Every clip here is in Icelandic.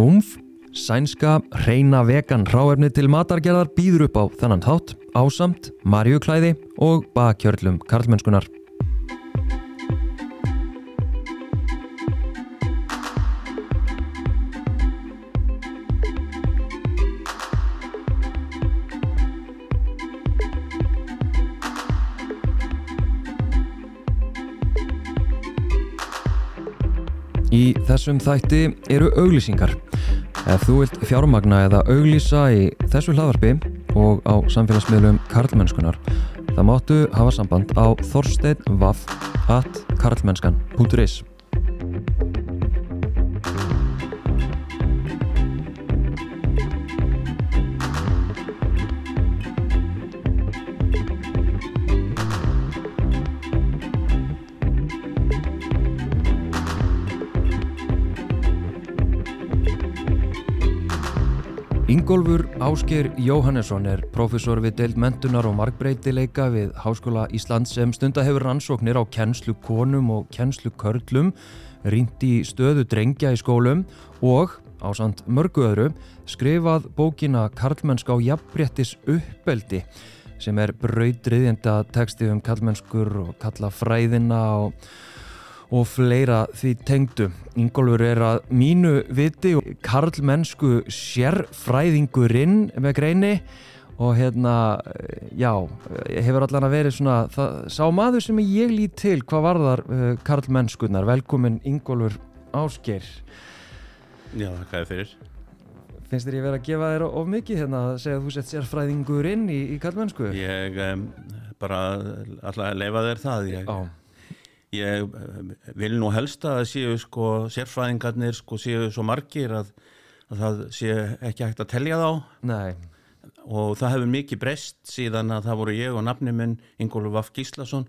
Umf, sænska reyna vegan ráefni til matargerðar býður upp á þennan þátt, ásamt, marjuklæði og bakkjörlum karlmennskunar. Í þessum þætti eru auglýsingar. Ef þú vilt fjármagna eða auglýsa í þessu hlaðvarpi og á samfélagsmiðlum karlmennskunar, það máttu hafa samband á þorsteinvaff.karlmennskan.is Ingólfur Ásker Jóhannesson er profesor við deild mentunar og markbreytileika við Háskóla Ísland sem stunda hefur rannsóknir á kennslu konum og kennslu körlum, rýnt í stöðu drengja í skólum og, á samt mörgu öðru, skrifað bókina Karlmennsk á jafnbrettis uppbeldi sem er brautriðjenda texti um karlmennskur og kalla fræðina og og fleira því tengdu. Ingólfur er að mínu viti og karlmennsku sérfræðingurinn með greini og hérna, já, hefur allan að verið svona, það, sá maður sem ég lít til hvað varðar uh, karlmennskunar. Velkomin Ingólfur Ásgeir. Já, hvað er fyrir? Finnst þér ég verið að gefa þér of mikið hérna að segja að þú sett sérfræðingurinn í, í karlmennsku? Ég um, bara alltaf leifa þér það. Ég, Já. Ég eh, vil nú helst að séu sko sérfræðingarnir sko séu svo margir að, að það sé ekki hægt að telja þá. Nei, og það hefur mikið breyst síðan að það voru ég og nafni minn Ingólfur Vaff Gíslason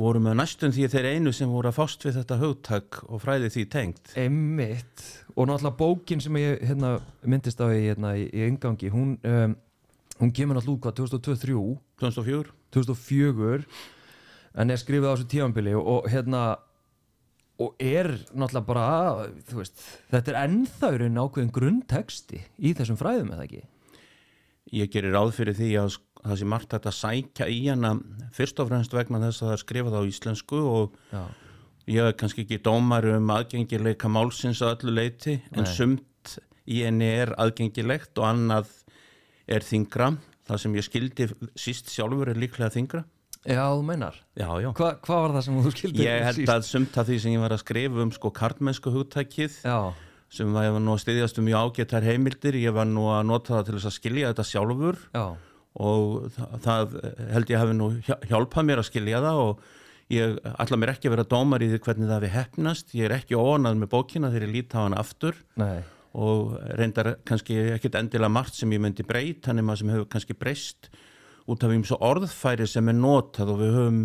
voru með næstum því þeir einu sem voru að fást við þetta hugtak og fræði því tengt. Einmitt. Og náttúrulega bókin sem ég hérna, myndist á hérna, í, engangi hún, um, hún kemur náttúrulega út hvað 2023 2004? 2004 en er skrifið á þessu tímanbili og, og hérna og er náttúrulega bara veist, þetta er ennþaurinn ákveðin grunnteksti í þessum fræðum eða ekki? Ég gerir ráð fyrir því að það sé margt að sækja í hana fyrst og fremst vegna þess að það er skrifað á íslensku og Já, ég er kannski ekki dómar um aðgengileika málsins að öllu leiti en Nei. sumt í henni er aðgengilegt og annað er þingra. Það sem ég skildi síst sjálfur er líklega þingra. Já þú meinar. Já, já. Hva, Hvað var það sem þú skildir? Ég held að sumt af því sem ég var að skrifa um sko kartmennsku hugtækið Já, sem var ég var nú að styðjast um mjög ágættar heimildir, ég var nú að nota það til þess að skilja þetta sjálfur. Já, og það, það held ég hafi nú hjá- hjálpað mér að skilja það og ég ætla mér ekki að vera dómar í því hvernig það við hefnast, ég er ekki ónað með bókina þegar ég lít á hann aftur. Nei. Og reyndar kannski ekkit endilega margt sem ég myndi breyt, hann er maður sem hefur kannski breyst út af eins og orðfæri sem er notað og við höfum,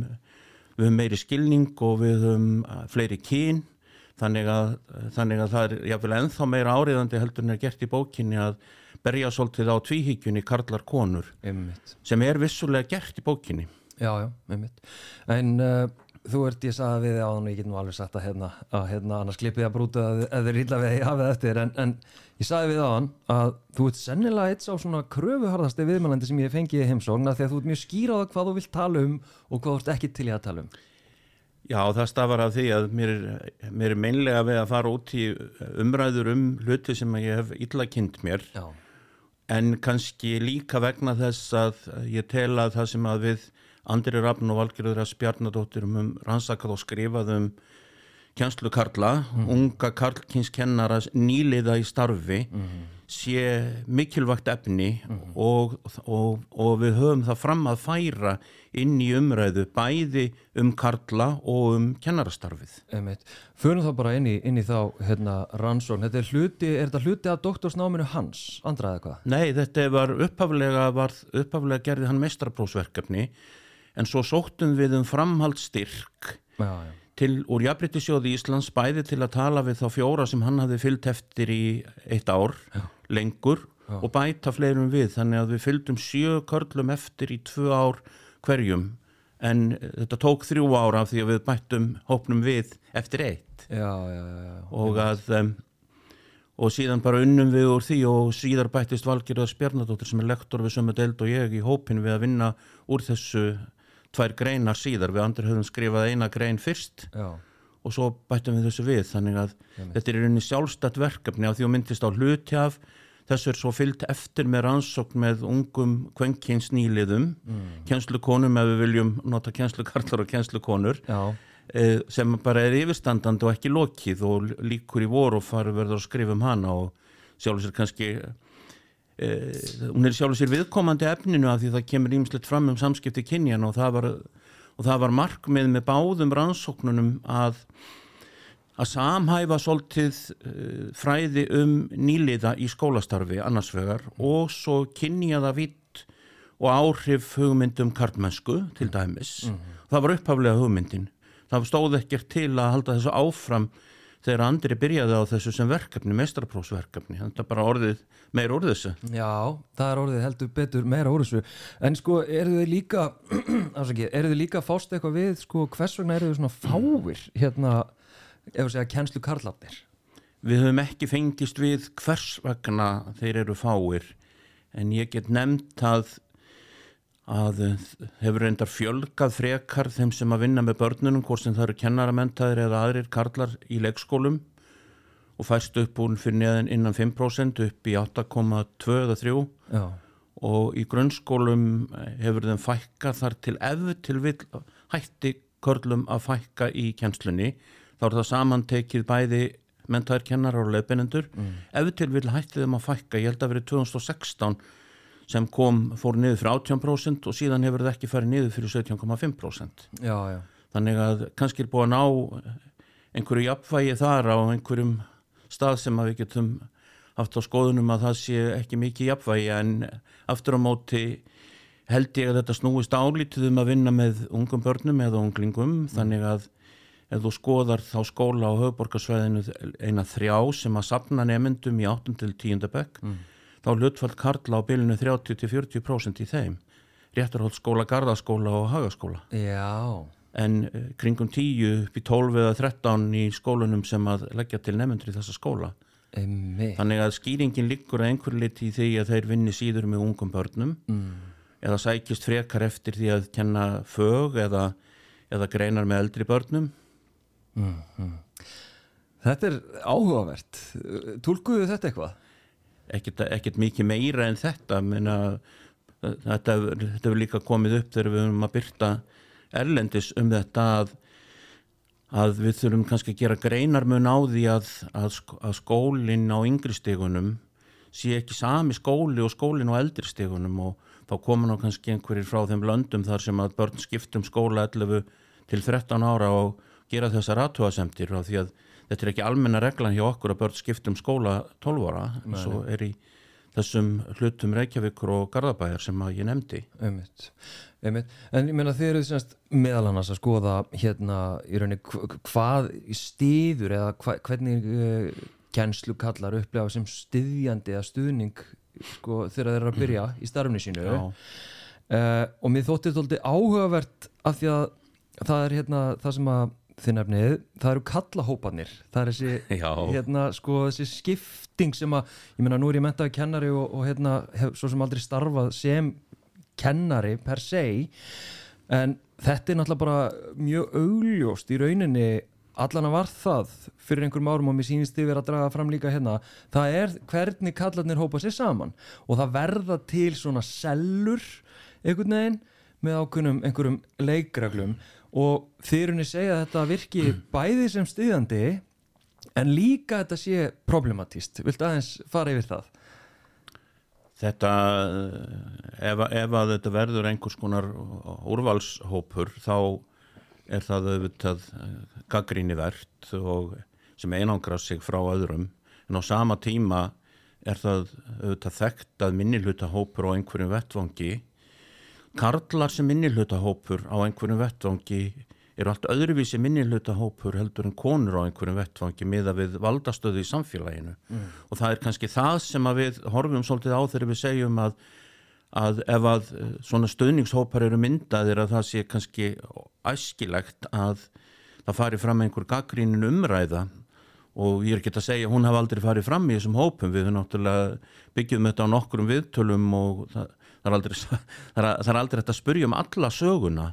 við höfum meiri skilning og við höfum uh, fleiri kyn þannig að, þannig að það er jáfnvel ennþá meira áriðandi heldur en er gert í bókinni að berja svolítið á tvíhyggjunni karlar konur Einmitt sem er vissulega gert í bókinni. Já, já, einmitt. En uh, þú ert, ég sagði við áðan og ég get nú alveg sagt að hérna, að hérna annars klippið að brúta þið rýla við að ég hafið eftir. En, en ég sagði við áðan að þú ert sennilega eitt sá svona kröfuharðasti viðmælandi sem ég fengið í heimsókn af því að þú ert mjög skýr á það hvað þú vilt tala um og hvað þú ert ekki til í að tala um. Já, það stafar af því að mér er, mér er meinlega við að fara út í umræður um hluti sem ég hef illa kynnt mér. Já, en kannski líka vegna þess að ég tel að það sem að við Andri Rafn og Valgerður að Spjarnadóttir um rannsakað og skrifað um kjænslu Karla, unga Karlkinskennara nýliða í starfi. Sé mikilvægt efni og, og, og við höfum það fram að færa inn í umræðu bæði um Karla og um kennarastarfið. Förum þá bara inn í, inn í þá hérna, rannsókn. Þetta er hluti, er þetta hluti af doktorsnáminu hans, andraði eitthvað? Nei, þetta var upphaflega, var, upphaflega gerði hann mestraprósverkefni en svo sóttum við um framhaldsstyrk Já, já. til úr Jafnbryttisjóði Íslands bæði til að tala við þá fjóra sem hann hafði fyllt eftir í eitt ár lengur og bæta fleirum við. Þannig að við fylgdum sjö körlum eftir í tvö ár hverjum. En þetta tók þrjú ár af því að við bættum hópnum við eftir eitt. Já, já, já, já. og að um, og síðan bara unnum við úr því og síðar bættist Valgerða Spjarnadóttir sem er lektor við sömu deild og ég í hópin við að vinna úr þessu tvær greinar síðar. Við andri höfum skrifað eina grein fyrst Já, og svo bættum við þessu við. Þannig að þetta er rauninni sjálfstætt verkefni af því að myndist á hluti af. Þessu er svo fyllt eftir með rannsókn með ungum kvenkins nýliðum. Mm. kjenslukonum ef við viljum nota kjenslukarlar og kjenslukonur eh, sem bara er yfirstandandi og ekki lokið og líkur í voru og farið verður að skrifa um hana og sjálfur sér kannski eh, hún er sjálfur sér viðkomandi efninu af því það kemur ímislegt fram um samskipti kynjan og það var, og það var markmið með báðum rannsóknunum að að samhæfa svolítið uh, fræði um nýliða í skólastarfi annarsvegar og svo kynja það vitt og áhrif hugmyndum kartmennsku til dæmis. Það var upphaflega hugmyndin. Það stóð ekkert til að halda þessu áfram þegar andri byrjaði á þessu sem verkefni, mestraprósverkefni. Þetta er bara orðið, meir orðið þessu. já, það er orðið heldur betur meira úr þessu. En sko, eru þið líka, afsakið, eru þið líka fást eitthvað við, sko, hvers vegna eru þið svona fáir, hérna, ef að segja, kennslu karlafnir? Við höfum ekki fengist við hvers vegna þeir eru fáir en ég get nefnt að að hefur reyndar fjölgað frekar þeim sem að vinna með börnunum hvort sem það eru kennaramentaðir eða aðrir karlar í leikskólum. Og fæst upp úr fyrir neðan innan 5% upp í 8,2 eða 3 Já, og í grunnskólum hefur þeim fækkað þar til ef til vil hætti körlum að fækka í kjenslunni þá er það samantekið bæði mentaðir kennarar og leifbeinendur ef til vil hætti þeim að fækka ég held að verið 2016 sem kom, fór niður fyrir 18% og síðan hefur það ekki farið niður fyrir 17,5% já, já, þannig að kannski er búið að ná einhverju jafnvægi þar á einhverjum stað sem við getum haft á skoðunum að það sé ekki mikið jafnvægi en aftur á móti held ég að þetta snúist álítið um að vinna með ungum börnum eða unglingum þannig að ef þú skoðar þá skóla á höfuborgarsvæðinu eina þrjá sem að sapna nefndum í 8. til 10. bekk þá hlutfall karla á bylunu 30-40% í þeim réttarhótt skóla, gardaskóla og hagaskóla já, en eh, kringum 10 upp í 12 eða 13 í skólunum sem að leggja til nefndur í þessa skóla einmitt. þannig að skýringin liggur að einhver liti í því að þeir vinni síður með ungum börnum mm. eða sækist frekar eftir því að kenna fög eða, eða greinar með eldri börnum Þetta er áhugavert. Tólkuðu þetta eitthvað? Ekkert, mikið meira en þetta. Menna, þetta hefur líka komið upp þegar við höfum að byrta erlendis um þetta að, að við þurfum kannski að gera greinarmun á því að, að, að skólinn á yngri stegunum sé ekki sami skóli og skólinn á eldri stegunum og þá koma nú kannski einhverjir frá þeim löndum þar sem að börn skiptum skóla 11 til 13 ára og gera þessar aðtúasemtir og því að þetta er ekki almenna reglan hjá okkur að börn skiptum skóla 12 ára eins og er í þessum hlutum Reykjavíkur og Garðabæjar sem að ég nefndi. Einmitt. Einmitt. En ég meina eruð semst meðal annars að skoða hérna í rauninni hv- hvað stýður eða hva, hvernig uh, kennslu kallar upplefa sem styðjandi eða stuðning sko, þegar þeir eru að byrja í starfni sínu uh, og mér þótti þetta áhugavert af því að það er hérna það sem að þið nefnið, það eru kallahópanir það er þessi, hérna, sko, þessi skipting sem að ég meina nú er ég mentaði kennari og, og hérna, hef svo sem aldrei starfað sem kennari per se en þetta er náttúrulega bara mjög augljóst. Í rauninni allan að var það fyrir einhverjum árum og mér sýnist yfir að draga fram líka hérna það er hvernig kallarnir hópa sér saman. Og það verða til svona sellur einhvern veginn með ákveðnum einhverjum leikreglum og þyrunni segja að þetta virki bæði sem styðjandi en líka þetta sé problematíst viltu aðeins fara yfir það? Þetta, eh, ef, ef að þetta verður einhvers konar úrvalshópur þá er það auðvitað gaggrínivært og sem einangra sig frá öðrum en á sama tíma er það auðvitað þekkt að minnihlutahópur á einhverjum vettvangi karlar sem minnihlutahópur á einhverjum vettvangi eru allt öðruvísi minnihlutahópur heldur en konur á einhverjum vettvangi miða við valdastöðu í samfélaginu. Og það er kannski það sem að við horfum svolítið á þegar við segjum að, að ef að eh, svona stöðningshópar eru myndaðir að það sé kannski æskilegt að það fari fram einhver gaggrínin umræða. Og ég er ekki að segja, hún hafi aldrei farið fram í þessum hópum, við höfum náttúrulega byggjum þetta á nokkrum viðtölum og það, það er aldrei það er, það er aldrei þetta að spurja um alla söguna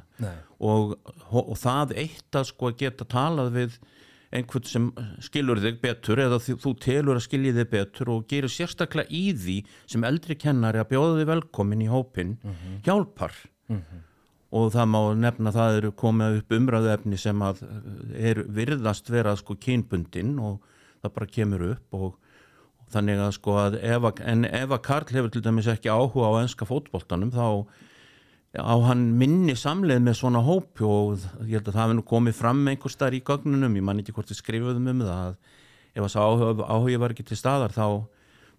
og, og það eitt að sko geta talað við einhvern sem skilur þig betur eða þú, telur að skilji þig betur og gerir sérstaklega í því sem eldri kennari að bjóða þig velkomin í hópin mm -hmm. hjálpar mm -hmm. og það má nefna að það eru komið upp umræðuefni sem að er virðast vera sko kynbundin og það bara kemur upp og þannig að sko að ef að, en ef að Karl hefur til dæmis ekki áhuga á enska fótboltanum þá á hann minni samleið með svona hópi og ég held að það hefði nú komið fram einhver starf í gögnunum, ég man ekki hvort þið skrifuðum um það að ef þess áhuga, áhuga var ekki til staðar þá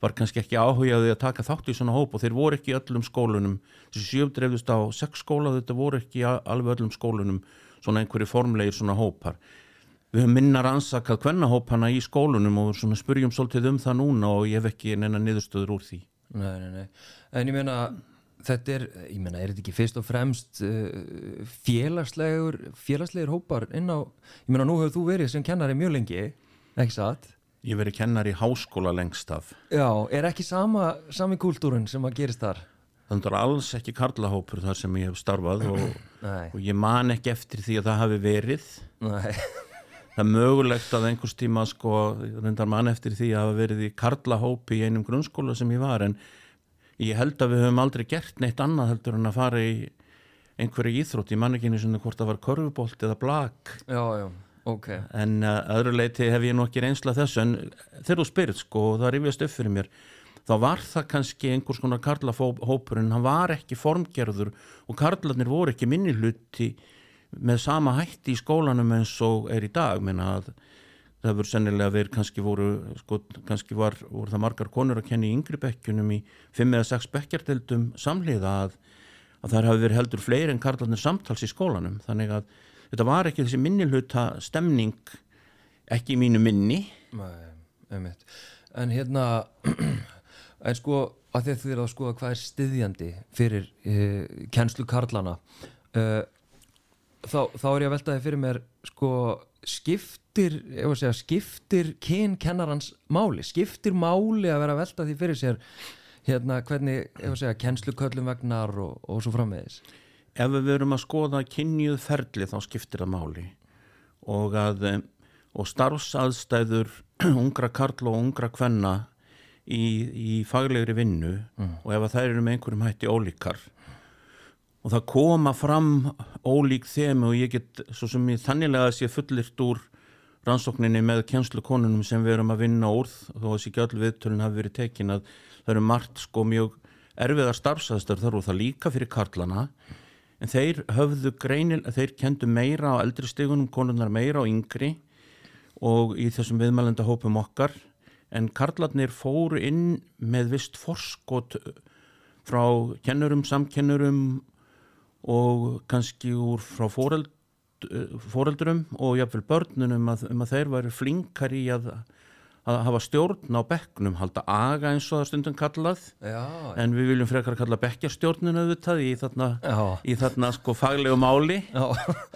var kannski ekki áhuga að taka þátt í svona hóp og þeir voru ekki í öllum skólunum. Þessi sjöfdreifðust á sex skóla þetta voru ekki alveg öllum skólunum svona einhverju formlegir svona hópar við höfum minna rannsakað hvenna hópana í skólunum og svona spurjum svolítið um það núna og ég hef ekki neina niðurstöður úr því. Nei, nei, nei, en ég meina þetta er, ég menna, er þetta ekki fyrst og fremst uh, félagslegur félagslegur hópar inn á ég menna, nú hefur þú verið sem kennari mjög lengi ekki satt? Ég verið kennari í háskóla lengst af. Já, er ekki sama sami kúltúrun sem að gerist þar? Þannig að alls ekki karlahópur þar sem ég hef starfað og, og ég man ekki eftir því að það hafi verið. Nei Það er mögulegt að einhvers tíma sko, reyndar mann eftir því að hafa verið í karlahópi í einum grunnskóla sem ég var en ég held að við höfum aldrei gert neitt annað heldur en að fara í einhverju íþrótt, ég man ekki einu svona hvort það var korfubolt eða blag já, já, okay. en uh, öðru leiti hef ég nú ekki reynsla þessu en þegar þú spyrir sko og það rifjast upp fyrir mér þá var það kannski einhvers konar karlahópur en hann var ekki formgerður og karlarnir voru ekki minni hluti með sama hætti í skólanum eins og er í dag. Menna að það hefur sennilega verið kannski voru sko, kannski var, voru það margar konur að kenna í yngri bekkjunum í 5 eða 6 bekkjartildum samliða að, að það hefur verið heldur fleiri en karlarnir samtals í skólanum. Þannig að þetta var ekki þessi minnilhuta stemning ekki í mínu minni. Nei, en hérna en sko að þið þurfa að skoða hvað er styðjandi fyrir uh, kennslu karlana uh, þá, þá er ég að velta þið fyrir mér sko skiptir, segja, skiptir kyn kennarans máli? Skiptir máli að vera að velta því fyrir sér hérna hvernig segja, kennsluköllum vegnar og, og svo framvegis? Ef við verum að skoða kynjuð ferli þá skiptir það máli. Og að og starfsaðstæður ungra karl og ungra kvenna í, í faglegri vinnu mm. og ef það eru með einhverjum hætti ólíkar og það koma fram ólík þemi og ég get svo sem ég þannilega að sé fullirt úr rannsókninni með kjenslukonunum sem við erum að vinna úr þó að þessi gjöld viðtölun hafi verið tekin að það eru margt sko mjög erfiðar starfsæðstar þar og það líka fyrir karlana. En þeir höfðu greinil, þeir kendu meira á eldri stegunum, konunar meira á yngri og í þessum viðmælenda hópum okkar. En karlarnir fóru inn með vist forskot frá kennurum, samkennurum og kannski úr frá fóreld, fóreldurum og jáfnveil börnunum að, um að þeir væri flinkar í að, að hafa stjórn á bekknum, halda aga eins og það stundum kallað. Já, en við viljum frekar kalla bekkjastjórnun auðvitað í þarna, í þarna sko faglegu máli. Já.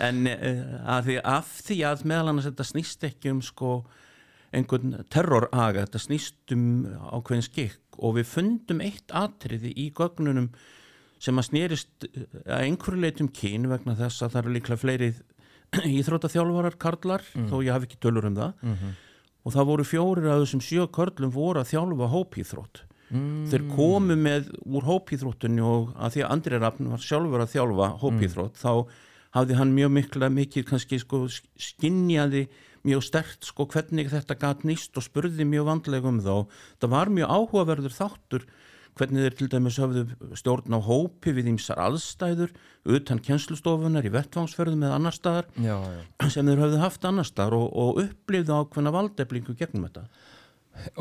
en eh, að því, af því að meðal annars þetta snýst ekki um sko einhvern terroraga, þetta snýst um ákveðin skikk. Og við fundum eitt atriði í gögnunum sem að snýrist eh, að einhverju leitum kín vegna þess að það eru líklega fleiri íþrótaþjálfarar karlar mm. þó ég haf ekki tölur um það mm -hmm. og það voru fjórir að þessum sjö karlum voru að þjálfa hópíþrótt mm. þeir komu með úr hópíþróttunni og að því að Andri Raffn var sjálfur að þjálfa hópíþrótt mm. þá hafði hann mjög mikla mikið kannski sko skinnjaði mjög stert sko hvernig þetta gæt nýst og spurði mjög vandlegum þá það var mjög áhugaverður þáttur hvernig þeir til dæmis hafðu stjórn á hópi við ímsar aðstæður utan kjenslustofunar í vettvangsferðum eða annar staðar já, já. sem þeir hafðu haft annar staðar og, og upplifðu ákveðna valdeflingu gegnum þetta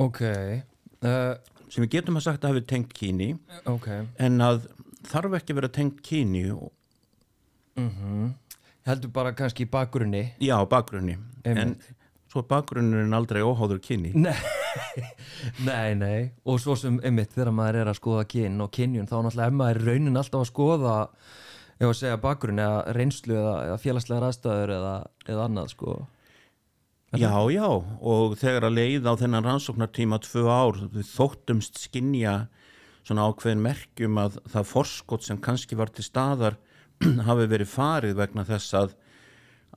ok uh, sem við getum að sagt að hafi tengt kíni okay. en að þarf ekki verið að tengt kíni og... mm -hmm. heldur bara kannski í bakgrunni já bakgrunni en svo er bakgrunnurinn aldrei óháður kynni Nei, nei, nei. Og svo sem ymmit þegar maður er að skoða kyn og kynjun þá náttúrulega er maður raunin alltaf að skoða ef að segja bakgrunn eða reynslu eða, eða félagslegar aðstæður eða, eða annað sko. Já, já, og þegar að leið á þennan rannsóknartíma tvö ár, þóttumst skinja svona ákveðin merkjum að það forskot sem kannski var til staðar hafi verið farið vegna þess að,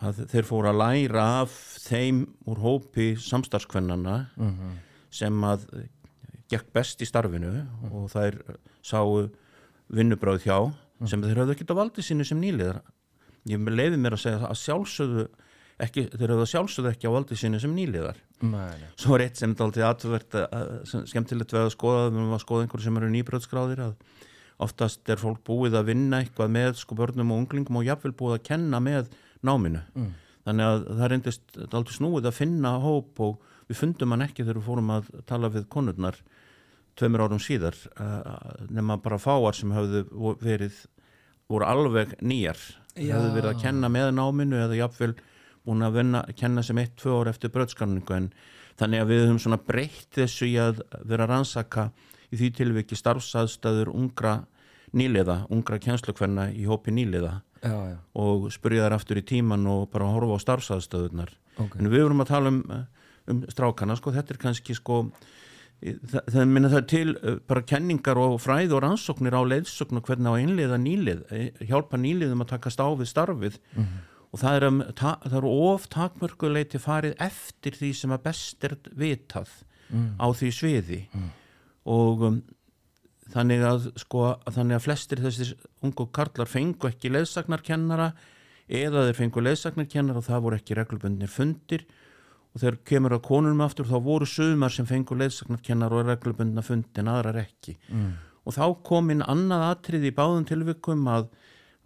að þeir fóru að læra af þeim úr hópi samstarfskvennana mm -hmm. sem að gekk best í starfinu mm og þær sáu vinnubráð hjá sem þeir hafðu ekkert á valdi sínu sem nýliðar. Ég leiði mér að segja að sjálfsögðu ekki, þeir hafa sjálfsögðu ekki á valdi sínu sem nýliðar Nei. svo er eitt sem er alltaf aðverð skemmtilegt við að skoða við erum að skoða einhverju sem eru nýbröðskráðir að oftast er fólk búið að vinna eitthvað með sko börnum og unglingum og jáfnvel búið að kenna með náminu. Mm. þannig að það reyndist alltaf snúið að finna hóp og við fundum hann ekki þegar við fórum að tala við konurnar tveimur árum síðar nema bara fáar sem hafðu verið voru alveg nýjar. Hafðu verið að kenna með náminu eða jáfnvel búin að vinna, kenna sem eitt, tvö ár eftir bröðskanningu en þannig að við höfum svona breytt þessu í að vera rannsaka í því tilviki starfsaðstæður ungra nýliða, ungra kjenslukvenna í hópi nýliða já, já. og spurja þær aftur í tíman og bara horfa á starfsaðstæðunar okay. en við vorum að tala um, um strákana sko, þetta er kannski sko það, minna það til uh, bara kenningar og fræð og rannsóknir á leiðsókn og hvernig á einliða nýlið eh, hjálpa nýliðum að taka stáfið starfið mm -hmm og það um, það er of takmörguleiti farið eftir því sem að best er vitað mm. á því sviði mm. og um, þannig að sko þannig að flestir þessir ungu karlar fengu ekki leðsagnarkennara eða þeir fengu leðsagnarkennara og það voru ekki reglubundnir fundir og þegar kemur að konunum aftur þá voru sumar sem fengu leðsagnarkennara og reglubundna fundin aðrar ekki mm. og þá kom inn annað atrið í báðum tilvikum að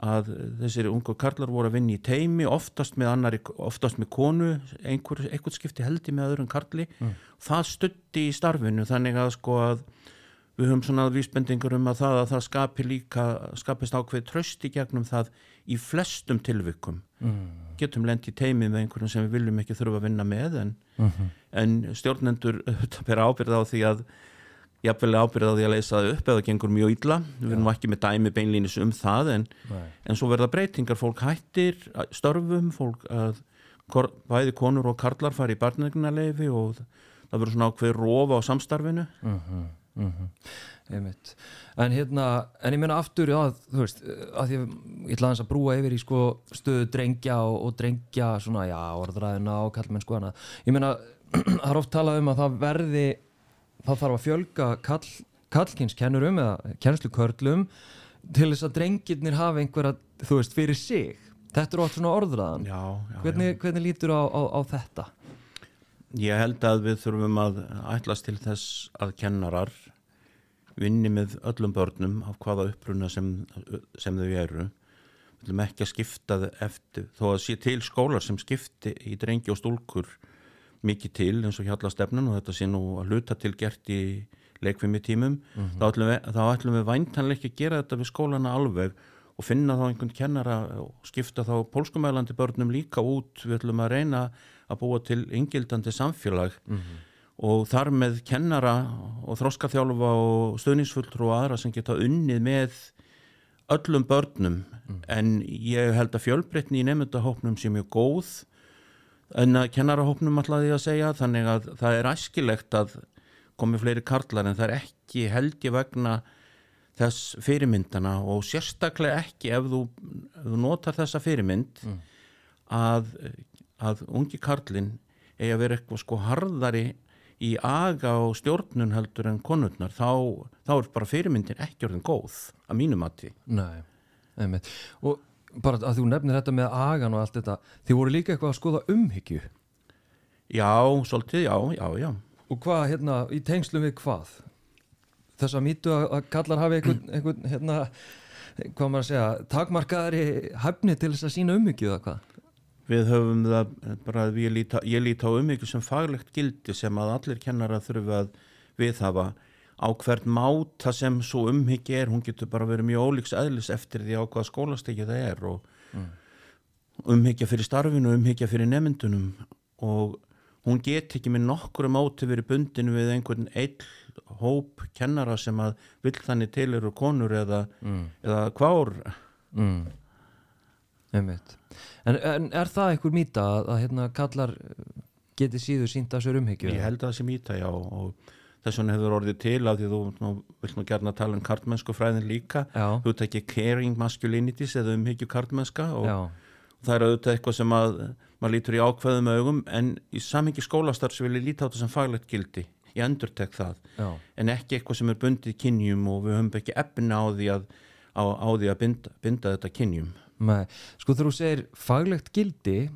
að þessir ungu karlar voru að vinna í teimi oftast með annari, oftast með konu einhver, einhvern skipti heldi með öðrum karli mm. það stutti í starfinu þannig að sko að við höfum svona vísbendingur um að það að það skapi líka skapist ákveð tröst í gegnum það í flestum tilvikum. Mm. getum lend í teimi með einhverjum sem við viljum ekki þurfa að vinna með en, mm -hmm. en stjórnendur bera ábyrða á því að jafnvel ábyrðaði að leysa það upp eða gengur mjög illa, við erum ekki með dæmi beinlýnis um það en, en svo verða breytingar, fólk hættir störfum, fólk að bæði konur og karlar fari í barnegnarleifi og það verður svona ákveð rofa á samstarfinu. Uh -huh, uh -huh. En hérna en ég menna aftur, þú veist að ég, ég ætla að brúa yfir í sko, stöðu drengja og, og drengja svona, já, orðræðina og kallmenn sko hana. Ég menna, það er oft talað um að það verði það þarf að fjölga kall, kallkynskennurum eða kennslukörlum til þess að drengirnir hafa einhverja, þú veist, fyrir sig. Þetta er ótt svona orðraðan já, já, hvernig, hvernig lítur á, á, á þetta? Ég held að við þurfum að ætlas til þess að kennarar vinni með öllum börnum af hvaða uppruna sem, sem þau eru við viljum ekki að skipta eftir þó að sé til skólar sem skipti í drengi og stúlkur mikið til eins og hjalla stefnun og þetta sé nú að hluta til gert í leikvimi tímum mm -hmm. þá, ætlum við, þá ætlum við væntanlega ekki að gera þetta við skólana alveg og finna þá einhvern kennara og skipta þá pólskumælandi börnum líka út við ætlum að reyna að búa til yngildandi samfélag mm -hmm. og þar með kennara og þróskaþjálfa og stöðningsfulltrú og aðra sem geta unnið með öllum börnum mm en ég held að fjölbreytni í nefndahópnum sé mjög góð en að kennarahópnum alltaf því að segja þannig að það er æskilegt að komi fleiri karlar en það er ekki held ég vegna þess fyrirmyndana og sérstaklega ekki ef þú, ef þú notar þessa fyrirmynd mm. að, að ungi karlin eigi að vera eitthvað sko harðari í aga og stjórnun heldur en konurnar þá, þá er bara fyrirmyndin ekki orðin góð að mínum mati Nei, einmitt og bara að þú nefnir þetta með agan og allt þetta þið voru líka eitthvað að skoða umhyggju Já, svolítið, já, já, já Og hvað, hérna, í tengslum við hvað? Þess að mýtu að kallar hafi einhvern, einhvern hérna, hvað maður að segja takmarkaðari hæfni til þess að sína umhyggju eða hvað? Við höfum það, bara ég líti á, lít á umhyggju sem faglegt gildi sem að allir kennara þurfa að viðhafa á hvert máta sem svo umhyggja er, hún getur bara verið mjög ólíks eðlis eftir því á hvaða skólastekja það er og mm. umhyggja fyrir starfinu, umhyggja fyrir nefndunum og hún get ekki með nokkru máti verið bundinu við einhvern eill hóp kennara sem að vill þannig til eru konur eða, mm. eða kvár mm. En, en er það einhver mýta að, að hérna kallar geti síður sínt að sér umhyggju? Ég held að það sé mýta, já og þess vegna hefur orðið til að því þú nú, vilt nú gerna tala um kartmennsku fræðin líka. Já. þú ekki caring masculinities eða umhyggju kartmennska og Já, það er auðvitað eitthvað sem að maður lítur í ákveðum augum en í samhengi skólastarfs vil ég líta á þetta sem faglegt gildi. Ég endur tek það. Já, en ekki eitthvað sem er bundið kynjum og við höfum ekki efna á því að, á, á því að binda, binda þetta kynjum Nei, sko þú segir faglegt gildi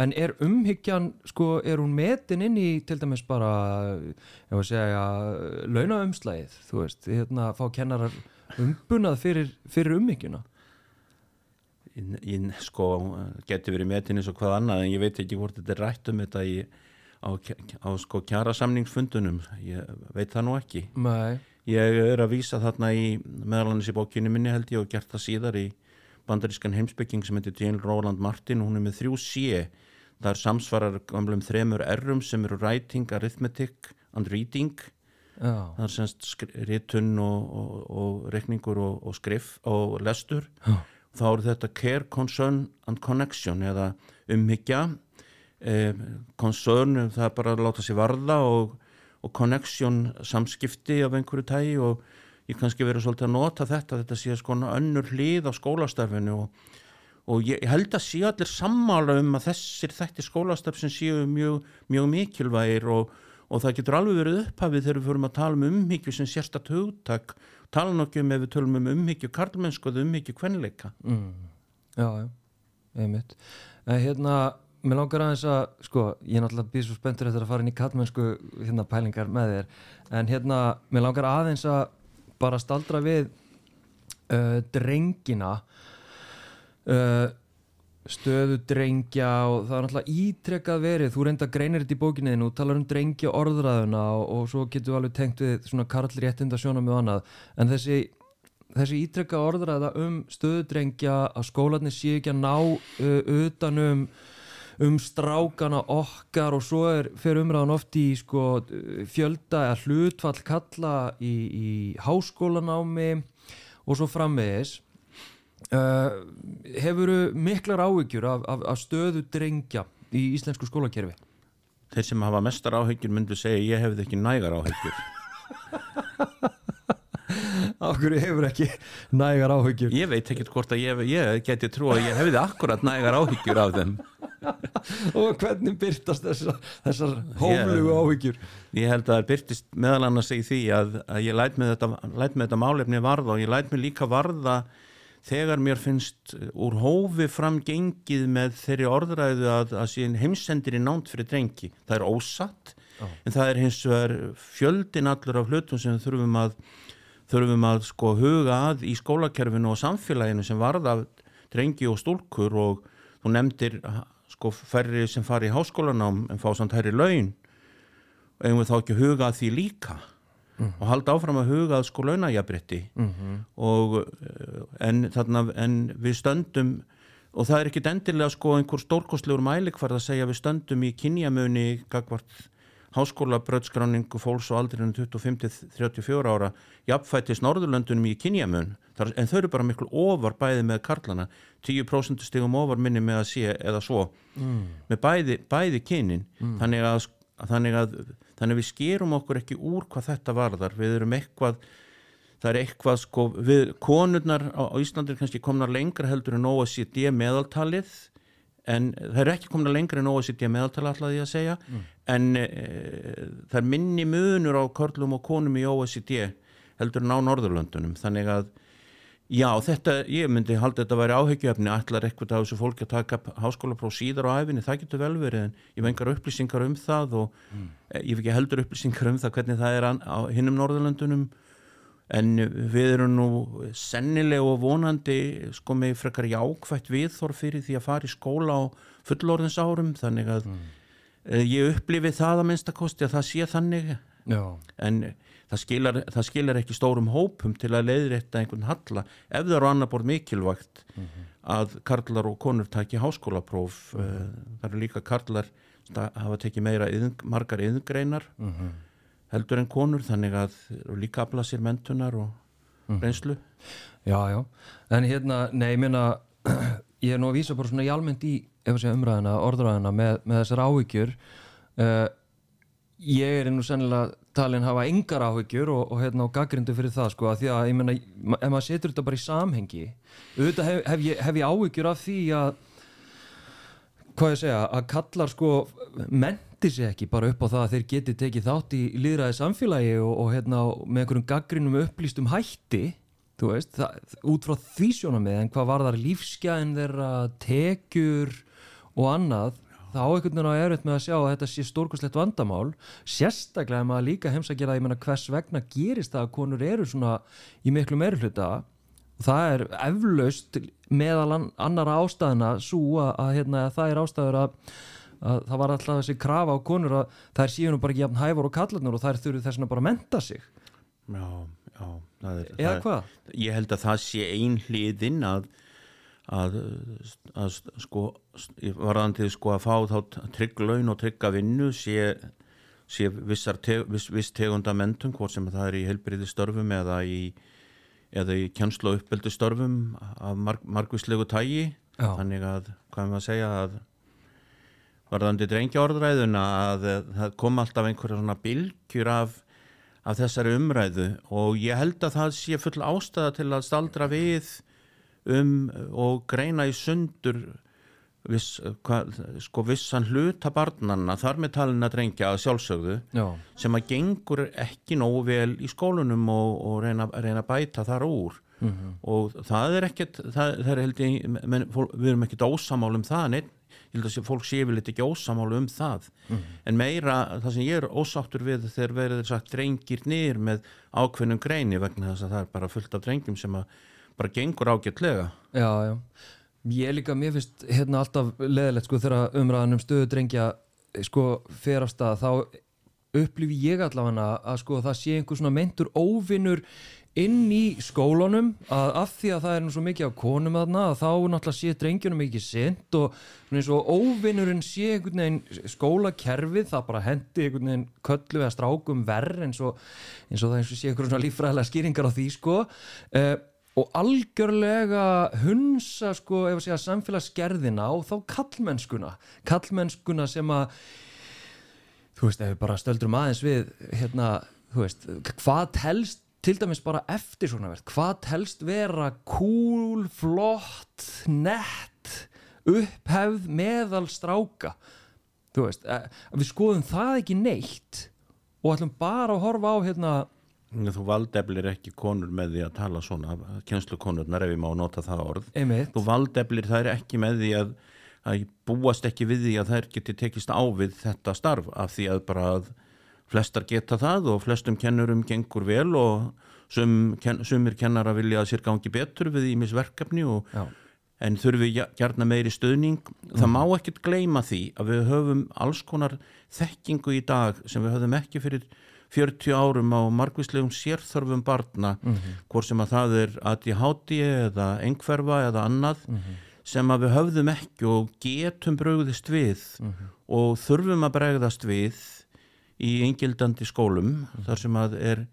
en er umhyggjan sko, er hún metin inn í til dæmis bara ég var að segja launaumslægið, þú veist hérna fá kennarar umbunað fyrir, fyrir umhyggjuna? Í, í, sko, getur verið metin eins og hvað annað en ég veit ekki hvort þetta er rætt um þetta í, á, á sko kjara samningsfundunum ég veit það nú ekki. Nei, ég er að vísa þarna í meðalanis í bókinu minni held ég og gert það síðar í bandarískan heimsbygging sem heitir Jane Roland Martin hún er með þrjú það er samsvarar gamlum þremur errum sem eru writing, arithmetic and reading. Það er semst ritun og, og, og rekningur og, og skrif og lestur. Já. þá eru þetta care, concern and connection eða umhyggja. Eh, concern það er bara að láta sér varða og, og connection samskipti af einhverju tægi og ég kannski verið svolítið að nota þetta þetta sé skona önnur hlið á skólastarfinu og, og ég, held að sé allir sammála um að þessir þætti skólastarf sem séu mjög, mjög mikilvægir og, og það getur alveg verið upphafið þegar við förum að tala um umhyggju sem sérstatt hugtak. Tala nokkið um ef við tölum um umhyggju karlmennsku eða umhyggju kvenleika. Mm, já, já, einmitt. En hérna, mér langar aðeins að sko, ég er náttúrulega býð svo spenntur eftir að fara inn í kattmennsku hérna pælingar með þér. En hérna, mér langar aðeins að bara staldra við uh, drengina uh, stöðu drengja og það er náttúrulega ítrekkað verið, þú reynda greinir þetta í bókinniðinu og talar um drengja orðræðuna og, og svo getur við alveg tengt við svona karlréttinda sjónum og annað, en þessi þessi ítrekka orðræða um stöðudrengja að skólanir sé ekki að ná uh, utanum um strákana okkar og svo er fyrir umræðan oft í sko, fjölda eða hlutfall kalla í, í háskólanámi og svo framvegis. Uh, hefuru miklar áhyggjur af, af, af stöðu drengja í íslensku skólakerfi? Þeir sem hafa mestar áhyggjur myndu segja ég hefði ekki nægar áhyggjur Áhverju hefur ekki nægar áhyggjur ég veit ekkert hvort að ég, ég geti trú að ég hefði akkurat nægar áhyggjur af þeim og hvernig byrtast þessar, þessar hóflugu áhyggjur ég held að það byrtist meðal annars í því að, að ég læt með þetta, þetta málefni varða og ég læt með líka varða þegar mér finnst úr hófi fram gengið með þeirri orðræðu að, að síðan heimsendir í nánt fyrir drengi. Það er ósatt Já. en það er hins vegar fjöldin allur af hlutum sem við þurfum að þurfum að sko huga að í skólakerfinu og samfélaginu sem varða drengi og stúlkur og þú nefndir sko færri sem fari í háskólanám en fá samt hærri laun. Eigum við þá ekki huga að því líka? Og halda áfram að huga að sko launajabrétti mm -hmm. og eh, en, þarna, en við stöndum og það er ekkit endilega sko einhver stórkostlegur mælikvarð að segja við stöndum í kynjamöni gagvart háskóla bröðskráningu fólks og aldrinu 25-34 ára jafnfættis Norðurlöndunum í kynjamön Þar, en þau eru bara miklu ofar bæði með karlana. 10% stigum ofar minni með að sé eða svo. Mm. með bæði, bæði kynin. Þannig, að, þannig að þannig að við skerum okkur ekki úr hvað þetta varðar. Við erum eitthvað það er eitthvað sko við konurnar á, á Íslandi er kannski komnar lengra heldur en OECD meðaltalið en það er ekki komnar lengra en OECD meðaltalið ætlaði ég að segja. En e, það er minni munur á körlum og konum í OECD heldur en á Norðurlöndunum. Þannig að Já, þetta, ég myndi halda þetta að væri áhyggjöfni ætlar eitthvað af þessu fólki að taka háskólapróf síðar á æfinni, það getur vel verið en ég hef engar upplýsingar um það og mm. ég hef ekki heldur upplýsingar um það hvernig það er á hinnum Norðurlöndunum en við erum nú sennilega og vonandi sko með frekar jákvægt viðþorf fyrir því að fara í skóla á fullorðins árum þannig að mm. ég upplifi það að minnstakosti að það sé þannig Já. en það skilar, það skilar ekki stórum hópum til að leiðrétta einhvern halla ef það eru annar bort mikilvægt mm -hmm. að karlar og konur taki háskólapróf mm -hmm. það eru líka karlar að hafa tekið meira yðn, margar yðngreinar mm -hmm. Heldur en konur þannig að líka afla sér mentunar og reynslu. Já, já, en hérna, nei, ég meina ég er nú að vísa bara svona í almennt í umræðina, orðræðina með, með þessar áhyggjur. Uh, ég er nú sennilega talin hafa engar áhyggjur og, og hérna á gaggrindu fyrir það sko að því að ég menna, ef maður setur þetta bara í samhengi auðvitað hef, hef, ég, hef ég áhyggjur af því að hvað ég segja, að kallar sko menti sig ekki bara upp á það að þeir geti tekið þátt í líðræði samfélagi og, og hérna með einhverjum gaggrinum upplýstum hætti veist, það, út frá því sjónamið en hvað var þar lífsgæðin þeirra tekjur og annað þá einhvern veginn á erfitt með að sjá að þetta sé stórkurslegt vandamál. Sérstaklega maður líka heims að ég menna hvers vegna gerist það að konur eru svona í miklu og það er eflaust meðal annara ástæðina svo að, að hérna, það er ástæður að, að það var alltaf þessi krafa á konur að það er síðan bara ekki jafn hæfur og kallarnur og það er þurfið þess að bara menta sig Já, já er, Eða hvað? Ég held að það sé ein hliðin að að, að sko varðandi sko að fá þá trygg laun og trygga vinnu sé, sé vissar te, viss, viss tegunda mentum hvort sem það er í helbriði störfum eða í eða í kjænslu og uppbyldu störfum af marg, margvíslegu tægi Já. þannig að, hvað er maður að segja að varðandi drengja orðræðuna að það kom alltaf einhverja svona bilgjur af, af þessari umræðu og ég held að það sé full ástæða til að staldra við um og greina í sundur viss, hva, sko vissan hluta barnanna þar með talin að drengja að sjálfsögðu Já. sem að gengur ekki nógu vel í skólunum og, og reyna, reyna að bæta þar úr mm -hmm. og það er ekkert það, það er ég, menn, við erum ekkert ósamál um það neitt ég held að fólk sé vel eitthvað ósamálu um það mm -hmm. en meira það sem ég er ósáttur við þegar verður sagt drengir nýr með ákveðnum greini vegna þess að það er bara fullt af drengjum sem að bara gengur ágætlega Já, já Ég líka, mér finnst hérna alltaf leðilegt sko þegar umræðan um stöðu drengja sko fer á stað þá upplifi ég allavega að sko það sé einhver svona mentur óvinnur inn í skólunum að af því að það er nú svo mikið af konum að þá náttúrulega sé drengjunum ekki sent og svona eins og óvinnurinn sé einhvern veginn skólakerfið það bara hendi einhvern veginn köllu eða strákum verð eins og, eins og það eins og sé einhvern svona lífræðilega skýringar á því sko. Uh, og algjörlega hunsa sko segja samfélagsgerðina og þá kallmennskuna kallmennskuna sem að þú veist ef við bara stöldrum aðeins við hérna þú veist hvað telst til dæmis bara eftir svona verð hvað telst vera cool, flott, nett upphefð meðal stráka? Þú veist að við skoðum það ekki neitt og ætlum bara að horfa á hérna Þú valdeflir ekki konur með því að tala svona, kjenslukonurnar ef ég má nota það orð. Einmitt. Þú valdeflir þær ekki með því að, að búast ekki við því að þær geti tekist á við þetta starf af því að bara að flestar geta það og flestum kennurum gengur vel og sum, ken, sumir kennara vilja að sér gangi betur við í misverkefni og Já. en þurfum við gærna meiri stöðning. Mm. Það má ekkert gleima því að við höfum alls konar þekkingu í dag sem við höfum ekki fyrir 40 árum á margvíslegum sérþörfum barna, mm -hmm. hvort sem að það er ADHD eða engferfa eða annað, mm -hmm. sem að við höfðum ekki og getum brögðist við mm -hmm. og þurfum að bregðast við í engildandi skólum, þar sem að er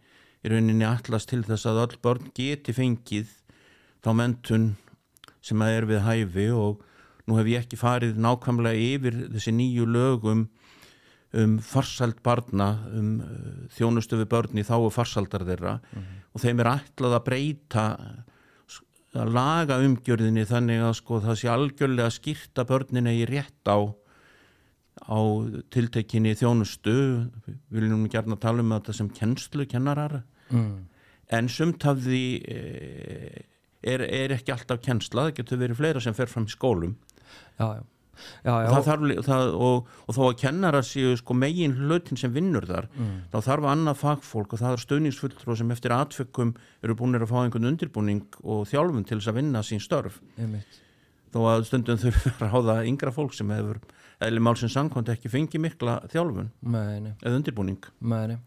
í rauninni allast til þess að all börn geti fengið þá mentun sem að er við hæfi og nú hef ég ekki farið nákvæmlega yfir þessi nýju lögum um farsald barna, um uh, þjónustu við börni þá og farsaldar þeirra. Mm -hmm. og þeim er ætlað að breyta að laga umgjörðinni þannig að sko það sé algjörlega að skýrta börnina í rétt á á tiltekinni þjónustu. Við viljum gærna tala um þetta sem kennslu kennarar. Mm. en sumt af því eh, er, er ekki alltaf kennsla, það getur verið fleira sem fer fram í skólum. Já, já já, já. Og, þarf, það, og, og þó að kennara séu sko megin hlutin sem vinnur þar mm. þá þarf annað fagfólk og það er stöðningsfulltrú sem eftir atfökkum eru búin að fá einhvern undirbúning og þjálfum til þess að vinna sín störf Einmitt. þó að stundum þau háða yngra fólk sem hefur eða málsins sangkvæmt ekki fengi mikla þjálfun Mæni. eða undirbúning Mæni.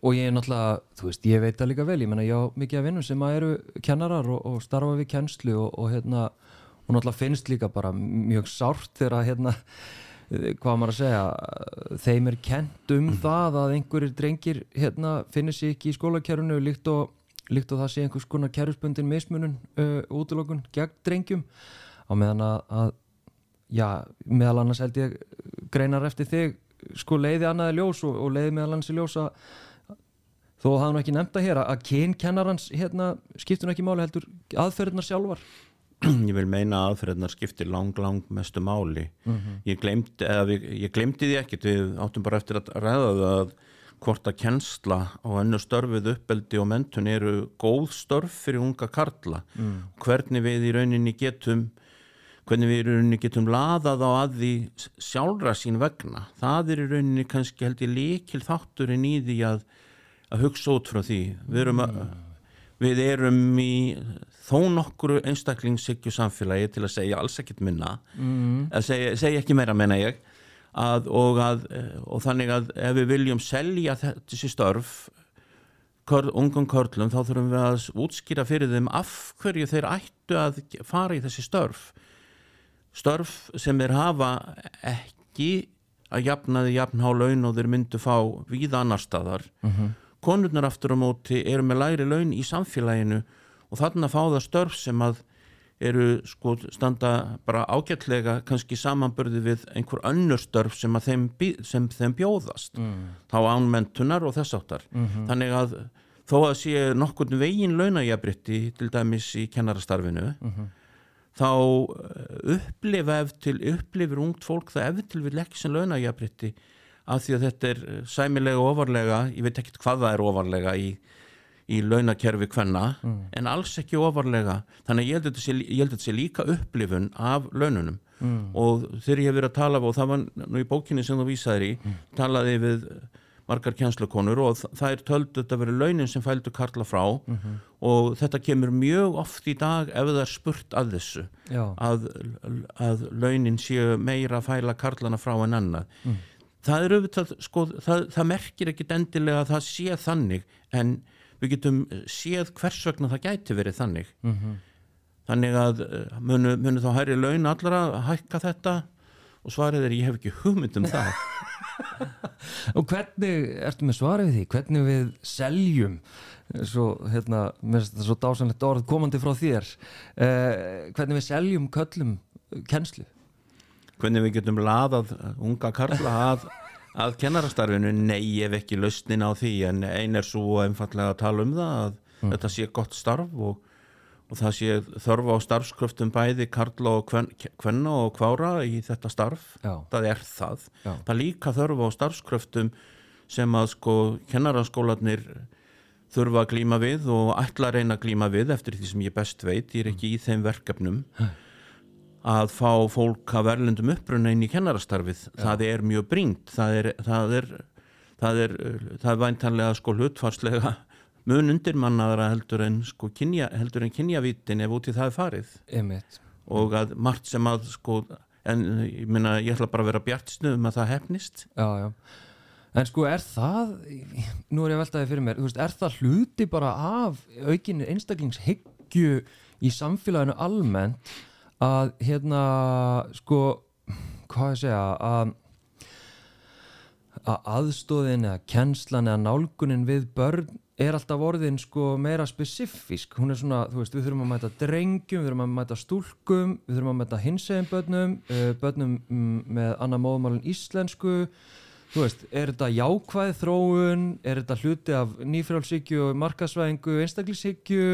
og ég er náttúrulega, þú veist, ég veit það líka vel ég menna, ég á mikið að vinna sem að eru kennarar og, og starfa við kennslu og, og hérna og náttúrulega finnst líka bara mjög sárt þegar að hérna hvað maður að segja þeim er kent um mm. það að einhverjir drengir hérna finnir sér ekki í skólakerfunu líkt og, líkt og það sé einhvers konar kerfspöndin mismunun uh, útlokun gegn drengjum á meðan að, að já, meðal annars held ég greinar eftir þig sko leiði annaði ljós og, og leiði meðal hans í ljós að þó hafði hann ekki nefnda hér að kyn kennarans hérna skiptur hann ekki máli heldur aðferðnar sjálfar ég vil meina að aðferðnar skiptir lang, lang mestu máli. Ég, glemdi, við, ég glemdi því ekkit við áttum bara eftir að ræða það að hvort að kennsla og önnu störfið uppeldi og mentun eru góð störf fyrir unga karla. Mm. hvernig við í rauninni getum hvernig við í rauninni getum laðað á að því sjálfra sín vegna. Það er í rauninni kannski held ég líkil þátturinn í því að, að hugsa út frá því. Við erum að mm við erum í þó nokkuru einstaklingssikju samfélagi til að segja alls ekkit minna. Mm. að segja, segja ekki meira menna ég. Að, og, að, og þannig að ef við viljum selja þessi störf kör, ungum körlum þá þurfum við að útskýra fyrir þeim af hverju þeir ættu að fara í þessi störf. Störf sem þeir hafa ekki að jafnaði jafnhá laun og þeir myndu fá víða annar staðar. Mm -hmm konurnar aftur á móti eru með læri laun í samfélaginu og þarna fá það störf sem að eru sko standa bara ágætlega kannski samanbörði við einhver önnur störf sem þeim, sem þeim bjóðast mm. þá ánmentunar og þess áttar mm -hmm. þannig að þó að sé nokkurnu vegin launajabritti til dæmis í kennarastarfinu mm -hmm. þá eh, upplifa ef til upplifir ungt fólk það ef til við leggja sem launajabritti af því að þetta er sæmilega ofarlega, ég veit ekki hvað það er ofarlega í, í launakerfi hvenna, mm. en alls ekki ofarlega, þannig að ég held að þetta sé líka upplifun af laununum mm. og þegar ég hef verið að tala og það var nú í bókinni sem þú vísaði í mm. talaði við margar kjænslukonur og það er töldu þetta verið launin sem fældu Karla frá -hmm. og þetta kemur mjög oft í dag ef það er spurt að þessu að, að launin séu meira að fæla Karlana frá en annað mm það er auðvitað, sko, það, það merkir ekkit endilega að það sé þannig en við getum séð hvers vegna það gæti verið þannig. Mm -hmm. þannig að eh, munu, munu þá hæri laun allara að hækka þetta? Og svarið er ég hef ekki hugmynd um það. Og hvernig, ertu með svarið því, hvernig við seljum? Svo, hérna, mér finnst þetta svo dásanlegt orð komandi frá þér. Eh, hvernig við seljum köllum kennslu hvernig við getum laðað unga karla að, að kennarastarfinu nei ef ekki lausnin á því en einn er svo einfallega að tala um það að mm. þetta sé gott starf og, og það sé þörfa á starfskröftum bæði karla og kvenna og kvára í þetta starf Já. það er það Já. það líka þörfa á starfskröftum sem að sko kennaraskólanir þurfa að glíma við og ætla að reyna að glíma við eftir því sem ég best veit ég er ekki í þeim verkefnum að fá fólk að verðlundum upprunna inn í kennarastarfið. Já. það er mjög brínt það er, það er, það er, það er væntanlega sko hlutfarslega mun undirmannaðara heldur en sko kynja, heldur en kynjavítin ef út í það er farið. Einmitt. og að margt sem að sko en ég minna ég ætla bara að vera bjartsnöðum að það hefnist Já, já. En sko er það, nú er ég veltaði fyrir mér, veist, er það hluti bara af aukinni einstaklingshyggju í samfélaginu almennt að hérna sko hvað ég segja að að aðstóðin eða kennslan eða nálgunin við börn er alltaf orðin sko meira spesifísk. Hún er svona, þú veist, við þurfum að mæta drengjum, við þurfum að mæta stúlkum við þurfum að mæta hinsegin börnum eh, börnum mm, með annar móðmálun íslensku. Þú veist, er þetta jákvæð þróun? Er þetta hluti af nýfrjálfsíkju og markasvæðingu, einstaklísíkju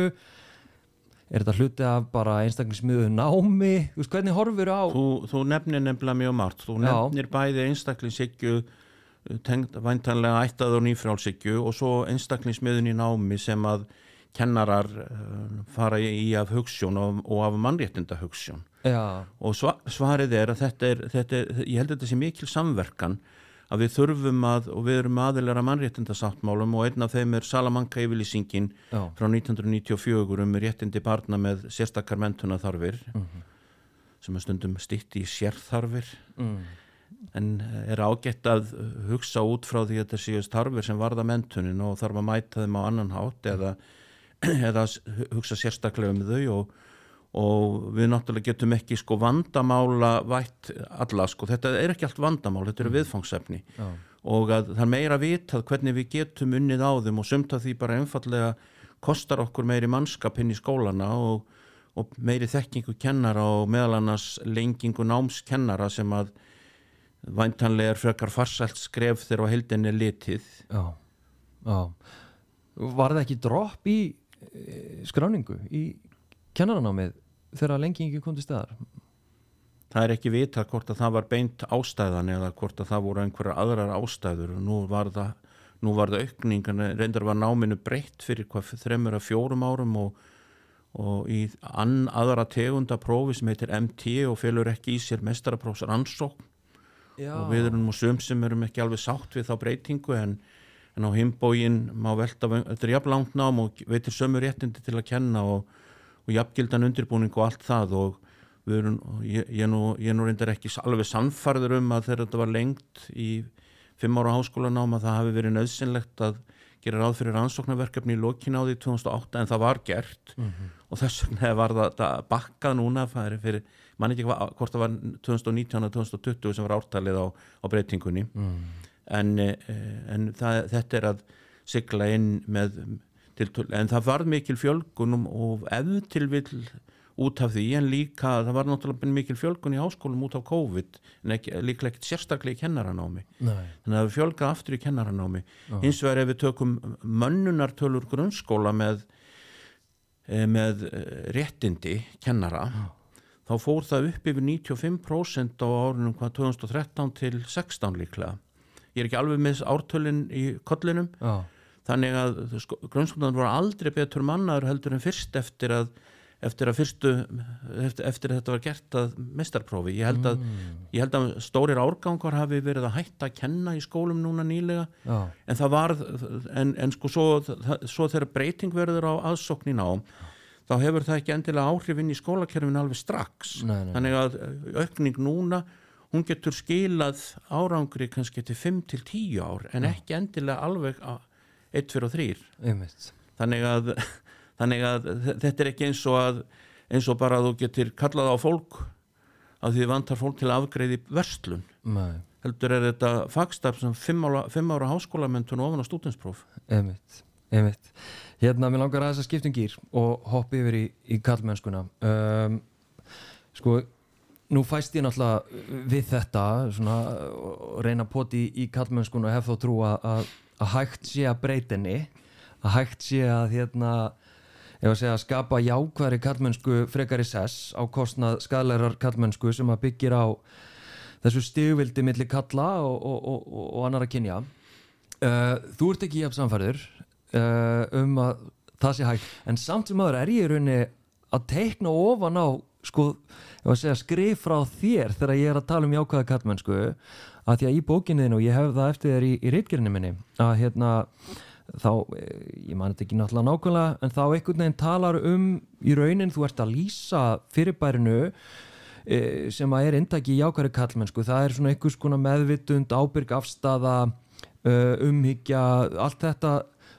er þetta hluti af bara einstaklingsmiðu námi, þú veist hvernig horfur á Þú, þú nefnir nefnilega mjög margt. Þú nefnir Já. bæði einstaklingssikju væntanlega ættað og nýfrálsikju og svo einstaklingsmiðun í námi sem að kennarar uh, fara í af hugssjón og, og af mannréttinda hugssjón og svarið er að þetta er, þetta er ég held að þetta sé mikil samverkan að við þurfum að, og við erum aðilara mannréttindasáttmálum og einn af þeim er Salamanca yfirlýsingin frá 1994 um réttindi barna með sérstakar mentuna þarfir mm -hmm. sem er stundum stitt í sérþarfir mm. en er ágætt að hugsa út frá því að þetta séu starfir sem varða mentunin og þarf að mæta þeim á annan hátt eða, eða hugsa sérstaklega um þau og og við náttúrulega getum ekki sko vandamála vætt alla sko, þetta er ekki allt vandamál, þetta eru mm. viðfangsefni. Já. og að það er meira vitað hvernig við getum unnið á þeim og sumt að því bara einfallega kostar okkur meiri mannskap inn í skólana og, og meiri þekkingu kennara og meðal annars lengingu námskennara sem að væntanlega er frekar farsælt skref þegar heldinni er litið. Já, já. Var það ekki dropp í e, skráningu í kennaranámið þegar lengingi kom til staðar? Það er ekki vita hvort að það var beint ástæðan eða hvort að það voru einhverjar aðrar ástæður og nú var það, nú var það aukning en reyndar var náminu breytt fyrir hvað þreymur að fjórum árum og, og í ann aðra tegunda prófi sem heitir MT og félur ekki í sér mestaraprófs rannsókn Já. og við erum og söm sem erum ekki alveg sátt við þá breytingu en, en á himbógin má velta, þetta er jafn langt nám og veitir sömu réttindi til að kenna og, og jafngildan undirbúning og allt það og erum, ég, ég, nú, ég nú reyndar ekki alveg sannfarður um að þegar þetta var lengt í fimm ára háskólanám að það hafi verið nöðsynlegt að gera ráð fyrir rannsóknarverkefni í lokin á því 2008 en það var gert mm -hmm. og þess vegna var það, það bakkað núna fyrir, mann ekki hvað, hvort það var 2019 og 2020 sem var ártalið á, á breytingunni mm. en, en það, þetta er að sigla inn með en það var mikil fjölgunum og ef til vil út af því en líka það var náttúrulega mikil fjölgun í háskólum út af COVID en líklega ekkert sérstaklega í kennaranámi Nei. þannig að það fjölga aftur í kennaranámi Já. hins vegar ef við tökum mönnunartölur grunnskóla með eh, með eh, réttindi kennara Já. þá fór það upp yfir 95% á árunum hvað 2013 til 16 líklega ég er ekki alveg með ártölin í kollinum Já. Þannig að sko, grunnskólan voru aldrei betur mannaður heldur en fyrst eftir að eftir að fyrstu eftir, eftir að þetta var gert að mestarprófi ég held að, Mm. ég held að stórir árgangar hafi verið að hætta að kenna í skólum núna nýlega Já. en það var en, en sko svo, svo þegar breyting verður á aðsókn í nám þá hefur það ekki endilega áhrif inn í skólakerfinu alveg strax Nei, nei. þannig að aukning núna hún getur skilað árangri kannski til 5 til 10 ár en ekki endilega alveg 1, 2 og 3 Einmitt. þannig að, þannig að þetta er ekki eins og að eins og bara að þú getur kallað á fólk að því vantar fólk til að afgreiði verslun Nei. heldur er þetta fagstaf sem 5 ára, ára háskólamentun ofan á stúdenspróf Einmitt. Einmitt. Hérna, mér langar að þess að skiptum gýr og hoppa yfir í, í kallmennskuna um, sko nú fæst ég náttúrulega við þetta svona, og reyna poti í, í kallmennskuna og hef þá trú að, að, að hægt sé að breytinni að hægt sé að hérna að segja að skapa jákværi kallmennsku frekari sess á kostnað skadlegar kallmennsku sem að byggir á þessu stigvildi milli kalla og, og, og, og annara kynja. Uh, þú ert ekki jafn samfærður uh, um að það sé hægt. En samt sem aður er ég í rauninni að teikna ofan á sko, ég var að segja skrif frá þér þegar ég er að tala um jákvæða kallmennsku að því að í bókinniðinu og ég hef það eftir þér í, í reitgerinu minni að hérna þá, eh, ég man þetta ekki náttúrulega nákvæmlega en þá einhvern veginn talar um í raunin þú ert að lýsa fyrirbærinu e, sem að er indaki í jákværi kallmennsku það er svona einhvers konar meðvitund ábyrg afstafa uh, umhyggja, allt þetta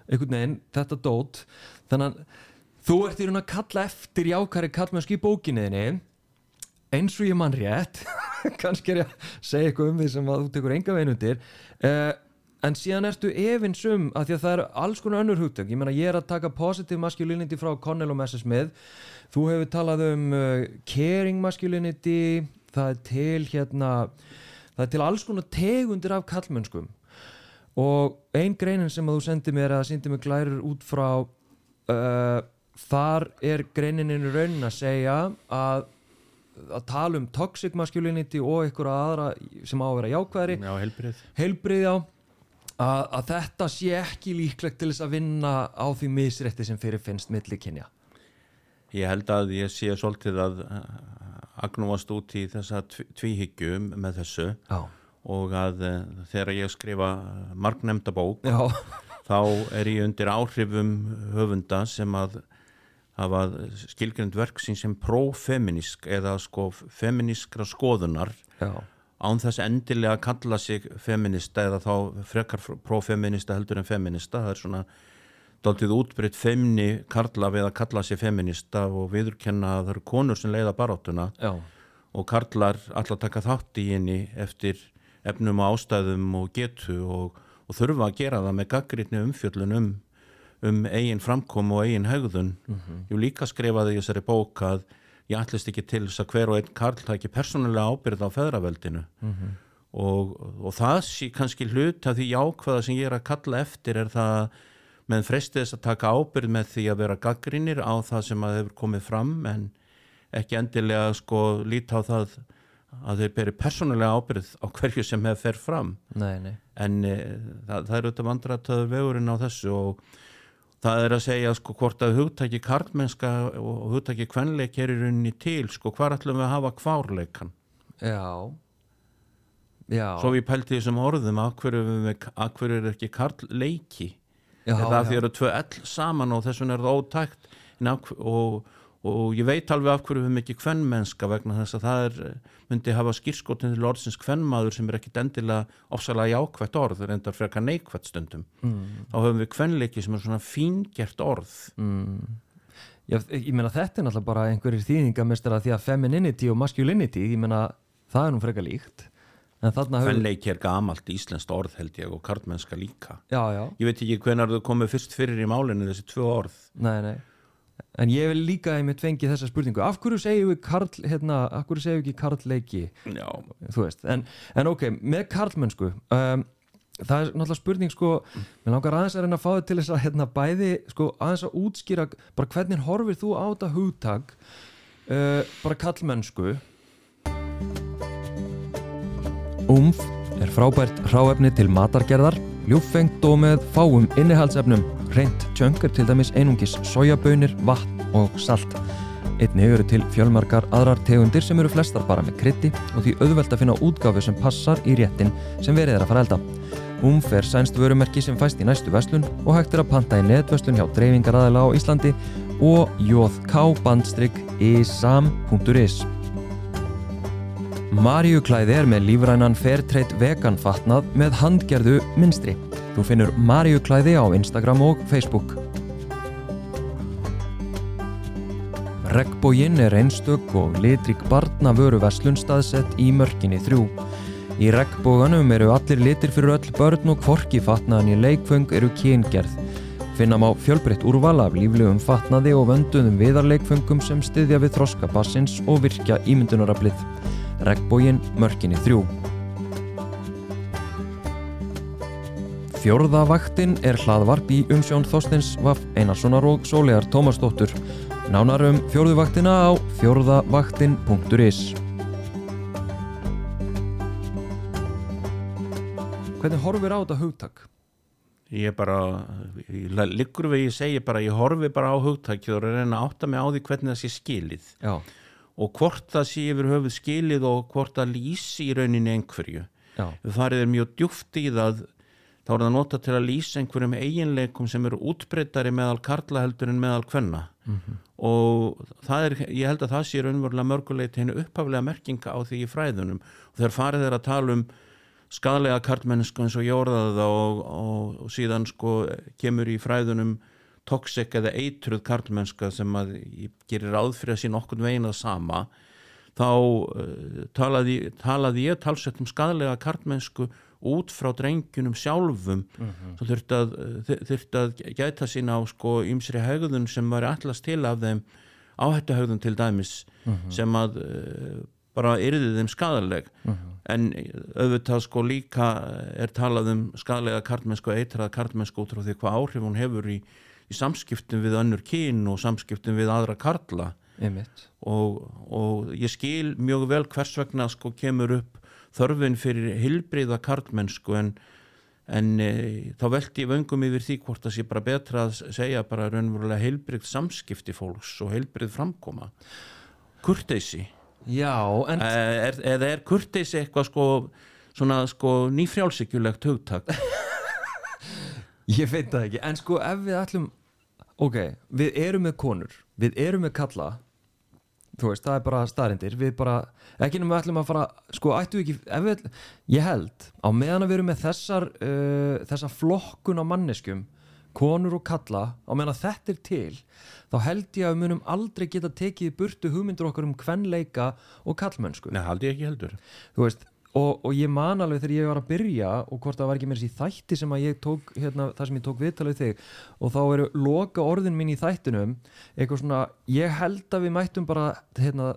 einhvern veginn, þetta dót. Þannig að þú ert í raun að kalla eftir jákværi kallmennsku í bókinniðinni eins og ég mann rétt kannski er ég að segja eitthvað um því sem að þú tekur enga veginn undir uh, en síðan ertu efins um að því að það eru alls konar önnur hugtök. Ég meina ég er að taka positive masculinity frá Connell og Messersmith þú hefur talað um uh, caring masculinity. Það er til hérna það er til alls konar tegundir af kallmennskum. Og ein greinin sem að þú sendi mér að sendi mér glærur út frá uh, þar er greininin í raunin að segja að að tala um toxic masculinity og einhverja aðra sem á að vera jákvæðri Já, helbrið heilbrið á að, að þetta sé ekki líklegt til þess að vinna á því misrætti sem fyrir finnst millikinja Ég held að ég sé svolítið að agnúast út í þessa tv- tvíhyggju með þessu Já, og að uh, þegar ég skrifa marknemnda bók já, þá er ég undir áhrifum höfunda sem að hafa skilgrind verk sín sem pro-feminisk eða sko feminískra skoðunar já, án þess endilega að kalla sig feminista eða þá frekar pro-feminista heldur en feminista það er svona dálítið útbreytt femni karla við að kalla sig feminista og viðurkenna að það eru konur sem leiða baráttuna og karlar alltaf taka þátt í henni eftir efnum og ástæðum og getu og, og þurfa að gera það með gaggrinni umfjöllun um, um eigin framkom og eigin hegðun. Ég líka skrifaði í þessari bók að ég ætlist ekki til þess að hver og einn karl taki persónulega ábyrð á feðraveldinu og, og það sé kannski hlut af því jákvæða sem ég er að kalla eftir er það með frestið þess að taka ábyrð með því að vera gaggrinir á það sem að hefur komið fram en ekki endilega sko líta á það að þeir beri persónulega ábyrð á hverju sem hefur fer fram nei, nei. en e, það, það er auðvitað vandratöður vegurinn á þessu og það er að segja sko hvort að hugtæki karlmennska og hugtæki kvenleik er í rauninni til sko hvar ætlum við að hafa kvárleikan Já. Já. Svo við pælti þessum orðum af hverju, er ekki karlleiki? Já, er það því eru tvö ell saman og þess vegna er það ótækt? Og, og ég veit alveg af hverju við höfum ekki kvennmennska vegna þess að það er, myndi hafa skýrskotin til orðsins kvennmaður sem er ekki endilega ofsalega jákvætt orð, það er endar frekar neikvætt stundum. Mm. þá höfum við kvennleiki sem er svona fíngert orð. Mm. Já, ég meina þetta er náttúrulega bara einhverjir þýðingamestara því að femininity og masculinity, ég meina það er nú frekar líkt. Kvennleiki er gamalt íslenskt orð held ég og karlmennska líka. Já, já, ég veit ekki hvenar þau komið fyrst fyrir í málinu þessi tvö orð. Nei, nei En ég vil líka einmitt fengi þessa spurningu. Af hverju segjum við karl, hérna af hverju segjum við ekki karlleiki, þú veist en, en ok, með karlmennsku um, það er náttúrulega spurning sko mér langar aðeins að reyna að fá þið til þess að hérna bæði sko aðeins að útskýra bara hvernig horfir þú á þetta hugtak uh, bara karlmennsku? Umf er frábært hráefni til matargerðar, ljúffengt og með fáum innihaldsefnum. Reynt tjönk er til dæmis einungis sojabönir, vatn og salt. Einnig eru til fjölmarkar aðrar tegundir sem eru flestar bara með krytti og því auðvelt að finna útgáfu sem passar í réttin sem verið er að fara elda. Umf er sænst vörumerki sem fæst í næstu verslun og hægt er að panta í netverslun hjá dreifingaraðila á Íslandi og jóðk-isam.is. Maríuklæði er með lífrænan Fairtrade vegan fatnað með handgerðu minstri. Þú finnur Maríuklæði á Instagram og Facebook. Regnbóginn er einstök og litrík barna vöruverslun staðsett í mörkinni þrjú. Í regnbóganum eru allir litir fyrir öll börn og kvorki fatnaðan í leikföng eru kyngerð. Finna má fjölbreytt úrval af líflegum fatnaði og vönduðum viðarleikföngum sem styðja við þroska bassins og virkja ímyndunarablið. Regnbóginn mörkinni þrjú. Fjórðavaktin er hlaðvarp í umsjón Þorsteins Vaff Einarssonar og Sólegar Tómasdóttur. Nánar um fjórðuvaktina á fjórðavaktin.is Hvernig horfir á þetta hugtak? ég bara ég liggur við ég segi bara, ég horfi bara á hugtækið og reyna að átta mig á því hvernig það sé skilið. Já, og hvort það sé yfir höfuð skilið og hvort það lýsi í rauninni einhverju. Já, farið er mjög djúft í það þá er það nota til að lýsa einhverjum eiginleikum sem eru útbreytari meðal karla heldur en meðal kvenna. Og það er, ég held að það sé raunverulega mörguleit henni upphaflega merkinga á því í fræðunum. Og þegar farið er að tala um skadlega karlmennsku eins og það og, og, og síðan sko kemur í fræðunum toxic eða eitruð karlmennska sem að gerir ráð fyrir að sín okkur veginn að sama þá uh, talaði, talaði ég talsett um skadlega karlmennsku út frá drengjunum sjálfum. Svo þurfti að, þ- þurfti að gæta sín á sko ymsri hegðun sem var allast til af þeim áhættu hegðun til dæmis sem að uh, bara yrði þeim skadaleg en auðvitað sko líka er talað um skadalega karlmennsku og eitraða karlmennsku út frá því hvað áhrif hún hefur í, í samskiptum við önnur kyn og samskiptum við aðra einmitt. Og, og ég skil mjög vel hvers vegna sko kemur upp þörfin fyrir hilbriða karlmennsku en, en e, þá velti ég vöngum yfir því hvort það sé bara betra að segja bara raunverulega heilbrið samskipti fólks og heilbrið framkoma. En er, eða er kurteisi eitthvað sko svona sko nýfrjálsíkjulegt hugtak? Ég veit það ekki, en sko ef við ætlum ok, við erum með konur við erum með kalla þú veist, það er bara staðrindir við bara, ekki nema við ætlum að fara sko, ættu ekki, ef við ég held, á meðan að við erum með þessar uh, þessa flokkun á manneskjum konur og kalla á meðan að þetta er til þá held ég að við munum aldrei geta tekið burtu hugmyndur okkar um kvenleika og kallmennsku Nei, haldi ég ekki heldur. Þú veist, og, og ég man alveg þegar ég var að byrja og hvort það var ekki mér þessi þætti sem að ég tók hérna, það sem ég tók viðtalið þig og þá eru loka orðin mín í þættinum eitthvað svona, ég held að við mættum bara, hérna,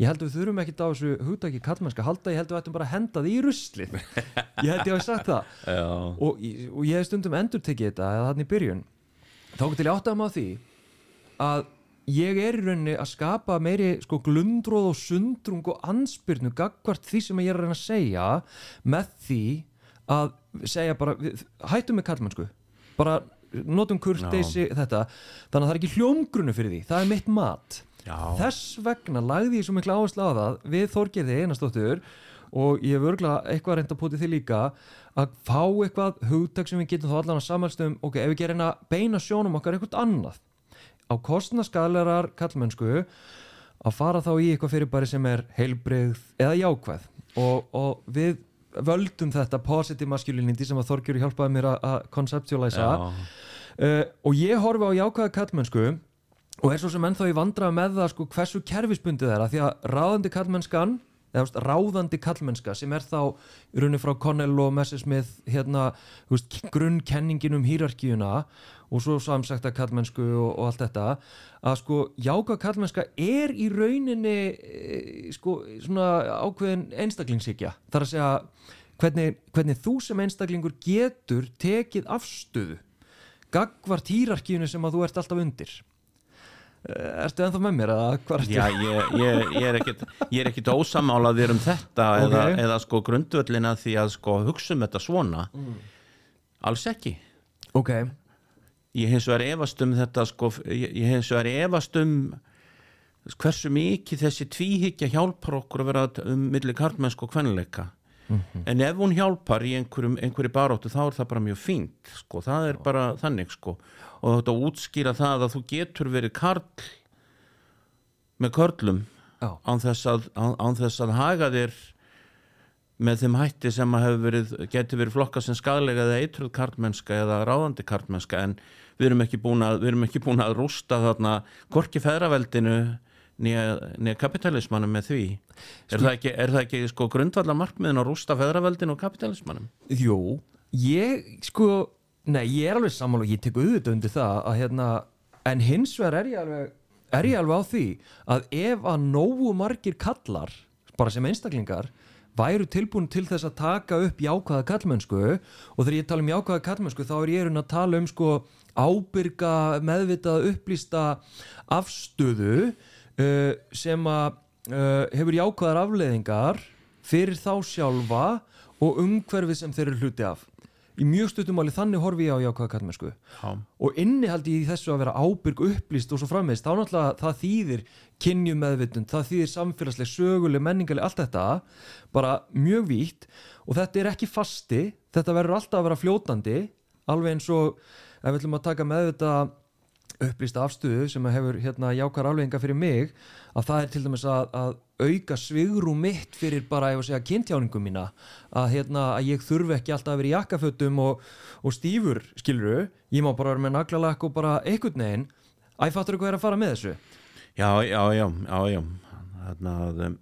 ég held að við þurfum ekkit á þessu hugdagi kallmennska halda, ég held að við ættum bara að henda því í ruslið. Ég held ég hafi sagt það. Og, og ég hef stundum endur tekið þetta þannig byrjun. Þá til ég áttaðum á því að ég er í rauninni að skapa meiri sko glundróð og sundrung og ansbyrnu gagvart því sem ég er að reyna að segja með því að segja bara, við, hættum með kallmennsku bara notum kurteysi þetta, þannig að það er ekki hljómgrunni fyrir því, það er mitt mat. Já. þess vegna lagði ég svo miklu áherslu á það við Þorgerði einastóttur og ég hef örgulega eitthvað reynd að poti því líka að fá eitthvað hugtak sem við getum þá allan að samalstum ok, ef við gerum að beina sjónum okkar eitthvað annað á kostnaskalerar kallmennsku að fara þá í eitthvað fyrirbæri sem er heilbreyð eða jákvæð. Og, og við völdum þetta positive masculinity sem að Þorgjur hjálpaði mér að konceptualæsa uh, og ég horfi á jákvæða kallmennsku og er svo sem ennþá ég vandraði með það sko, hversu kerfisbundið er að því að ráðandi kallmennskan eða veist, ráðandi kallmennska sem er þá rauninni frá Connell og Messersmith hérna, grunnkenningin um hýrarkíuna og svo samsækta kallmennsku og, og allt þetta að sko jáka kallmennska er í rauninni e, sko svona ákveðin einstaklingsíkja þar að segja hvernig, hvernig þú sem einstaklingur getur tekið afstöðu gagvart hýrarkíunu sem að þú ert alltaf undir Eh, ertu ennþá með mér? Já, ég, ég, ég er er ekkit ósamálaðir um þetta Ok. eða, eða sko grundvöllina því að sko hugsa um þetta svona. Alls ekki. Ok, ég hins vegar efast um þetta sko, ég, ég hins vegar efast um hversu mikið þessi tvíhyggja hjálpar okkur að vera um milli karlmennsku og kvenleika en ef hún hjálpar í einhverju baróttu þá er það bara mjög fínt sko, það er bara þannig sko. Og þetta útskýra það að þú getur verið karl með körlum já, án þess að, án, án þess að haga þér með þeim hætti sem verið, getur verið flokka sem skadlega eða eitruð karlmennska eða ráðandi karlmennska. En við erum ekki búin að, ekki búin að rústa þarna korki feðraveldinu nýja kapitalismannum með því? Er, það ekki, er það ekki sko grundvallar markmiðin að rústa feðraveldinu og kapitalismannum jú ég sko, nei ég er alveg sammála og ég tek auðvitað undir það að hérna, en hins vegar er ég alveg er ég alveg á því að ef að nógu margir kallar bara sem einstaklingar væru tilbúin til þess að taka upp jákvæða kallmennsku og þegar ég tala um jákvæða kallmennsku þá er ég raun að tala um sko ábyrga, meðvitað, upplýsta afstöðu uh, sem að uh, hefur jákvæðar afleiðingar fyrir þá sjálfa og umhverfið sem þeir eru hluti af. Í mjög stuttum áli þannig horfi ég á jákvæða kallmennsku Já. og innihaldi í þessu að vera ábyrg upplýst og svo frammeðist, þá náttúrulega það þýðir kynjum meðvitund, það þýðir samfélagsleg söguleg, menningaleg, allt þetta bara mjög vítt. Og þetta er ekki fasti, þetta verður alltaf að vera fljótandi, alveg eins og ef við ætlum að taka meðvita upplýsta afstöðu sem hefur hérna jákar aflegginga fyrir mig að það er til dæmis að, að auka svigrum mitt fyrir bara kynntjáningum mína. Að, hérna, að ég þurfi ekki alltaf að vera í jakkafötum og, og stífur skiluru, ég má bara vera með naglalakk og bara einhvern veginn. Æfattur eitthvað er að fara með þessu? Já, já, já, já, já. Þannig að um,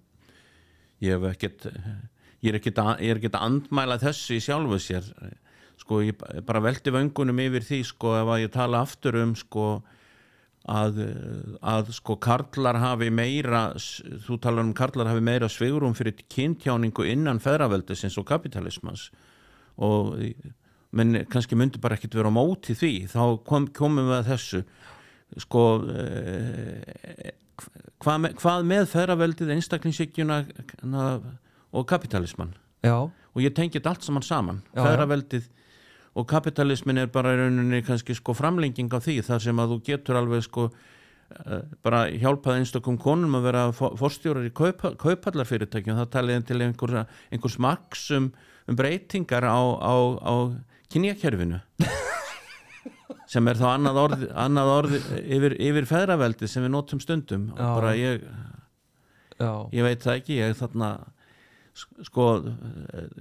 ég hef ekkert er ekkert ég er ekkert að andmæla þessu í sjálfu sér sko ég bara velti vöngunum yfir því sko ef að ég tala aftur um sko að, að sko karlar hafi meira þú talar um karlar hafi meira svigurum fyrir kynntjáningu innan feðraveldisins og kapitalismans og menn kannski myndi bara ekkert vera á móti því. Þá kom, komum við að þessu. Sko eh, hvað með, með feðraveldið einstaklingsíkjuna og kapitalisman Já, og ég tengi þetta allt saman saman. Feðraveldið og kapitalismin er bara í rauninni kannski sko framlenging á því þar sem að þú getur alveg sko eh, bara hjálpað einstakum konum að vera forstjórar í kaupa, kaupallarfyrirtækjum það talið til einhver, einhvers marks um, um breytingar á, á, á kynjakerfinu sem er þá annað orð, annað orð yfir, yfir feðraveldi sem við notum stundum. Og Já. bara ég, já, ég veit það ekki ég þarna sko,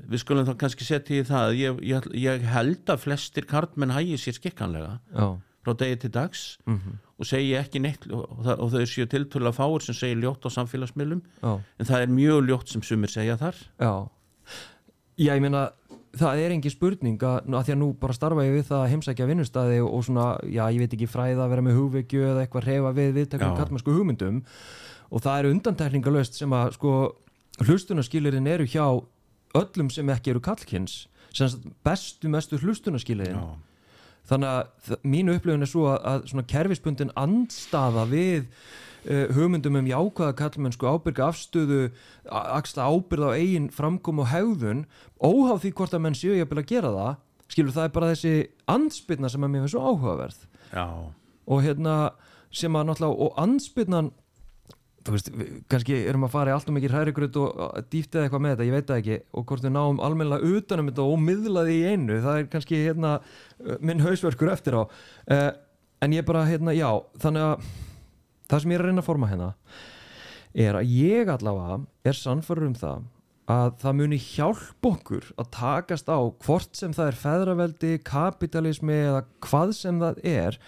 við skulum þá kannski setja í það ég, ég, ég held að flestir karlmenn hægi sér skikkanlega já. frá degi til dags mm og segi ekki neitt og, það, og þau séu tiltölulega fáur sem segir ljótt á samfélagsmiðlum. En það er mjög ljótt sem sumir segja þar. Já. Já, ég meina, það er engin spurning að, að því að nú bara starfa ég við það að heimsækja vinnustæði og svona, já, ég veit ekki fræða að vera með hugvekju eða eitthvað reyfa við viðtökum Já. kallmennsku hugmyndum. Og það eru undantekningalöst sem að sko hlustunaskilirinn eru hjá öllum sem ekki eru sagt bestu mestu hlustunaskilirinn Já. þannig að þ- mín upplifun er svo að, að svona kerfispundin andstaða við uh, hugmyndum um jákvæða kallmennsku ábyrga afstöðu axla ábyrð á eigin framkom og hegðun óháð því hvort að menn séu jafnvel að gera það skilur það er bara þessi andspyrna sem að mér svo áhugaverð Já. og hérna sem að náttúrulega og andspyrnan þú veist, kannski erum að fara í allt og mikið hrærigrut og og dýft eða eitthvað með þetta, ég veit það ekki og hvort við náum almennilega utanum þetta og miðlaði í einu, það er kannski hérna uh, minn hausverkur eftir á. Uh, en ég bara hérna, já þannig að það sem ég er að reyna að forma hérna er að ég allavega er sannfærður um það að það muni hjálp okkur að takast á hvort sem það er feðraveldi, kapitalismi eða hvað sem það er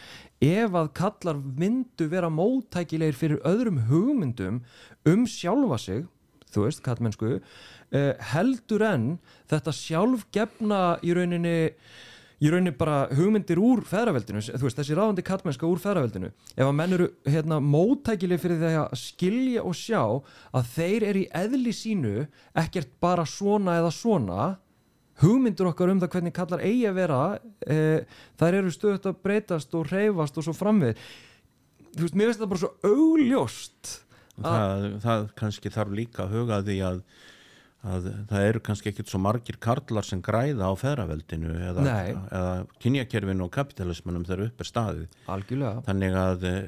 ef að kallar myndu vera móttækilegir fyrir öðrum hugmyndum um sjálfa sig þú veist, kallmennsku uh, heldur en þetta sjálfgefna í rauninni í rauninni bara hugmyndir úr feðraveldinu, þú veist, þessi ráðandi kallmennska úr feðraveldinu, ef að menn eru hérna, móttækileg fyrir því að skilja og sjá að þeir eru í eðli sínu ekkert bara svona eða svona hugmyndur okkar um það hvernig kallar eigi að vera e, þær eru stöðut að breytast og reyfast og svo framvið þú veist, mér finnst þetta bara svo augljóst það, það kannski þarf líka að huga því að, að það eru kannski ekkit svo margir karlar sem græða á feðraveldinu eða, eða kynjakerfinu og kapitalismunum þegar upp er staðið. Algjörlega. Þannig að eh,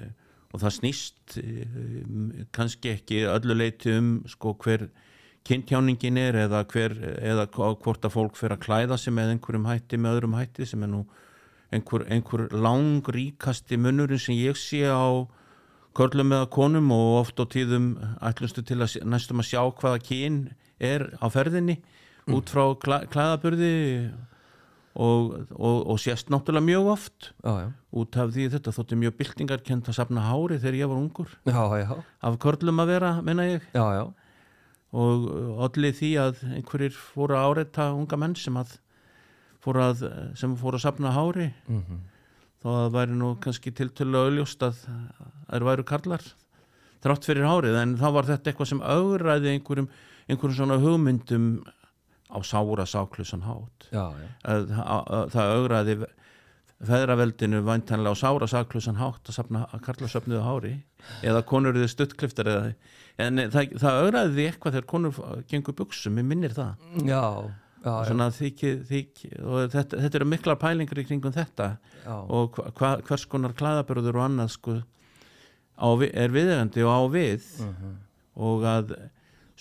og það snýst eh, kannski ekki öllu leiti um sko hver kynntjáningin er eða, hver, eða hvort að fólk fer að klæða sig með einhverjum hætti með öðrum hætti sem er nú einhver, einhver langríkasti munurinn sem ég sé á körlum eða konum og oft á tíðum ætlustu til að næstum að sjá hvaða kyn er á ferðinni út frá klæ, klæðaburði og, og, og sést náttúrulega mjög oft já, já, út af því þetta þótti mjög byltingarkent að safna hári þegar ég var ungur. Já, já, af körlum að vera, menna ég. Já, já. Og allir því að einhverjir fóru að áreita unga menn sem að fóru að, sem fóru að safna hári. Mm þó að það væri nú kannski tiltölu auðljóst að þær væru karlar þrátt fyrir hárið. En þá var þetta eitthvað sem augraði einhverjum, einhverjum svona hugmyndum á sára sáklusan hát að, að, að, það augraði feðraveldinu væntanlega á sára saklusan hátt að safna að karla söfnuðu hári eða konur eða stuttkliftar eða, en það, það augraði því eitthvað þegar konur gengur buksum, mér minnir það. Já, já, svona og þetta, þetta eru miklar pælingar í kringum þetta. Já. og hva, hvers konar klæðabörður og annað sko á, vi- er viðegandi og á við. Mhm. og að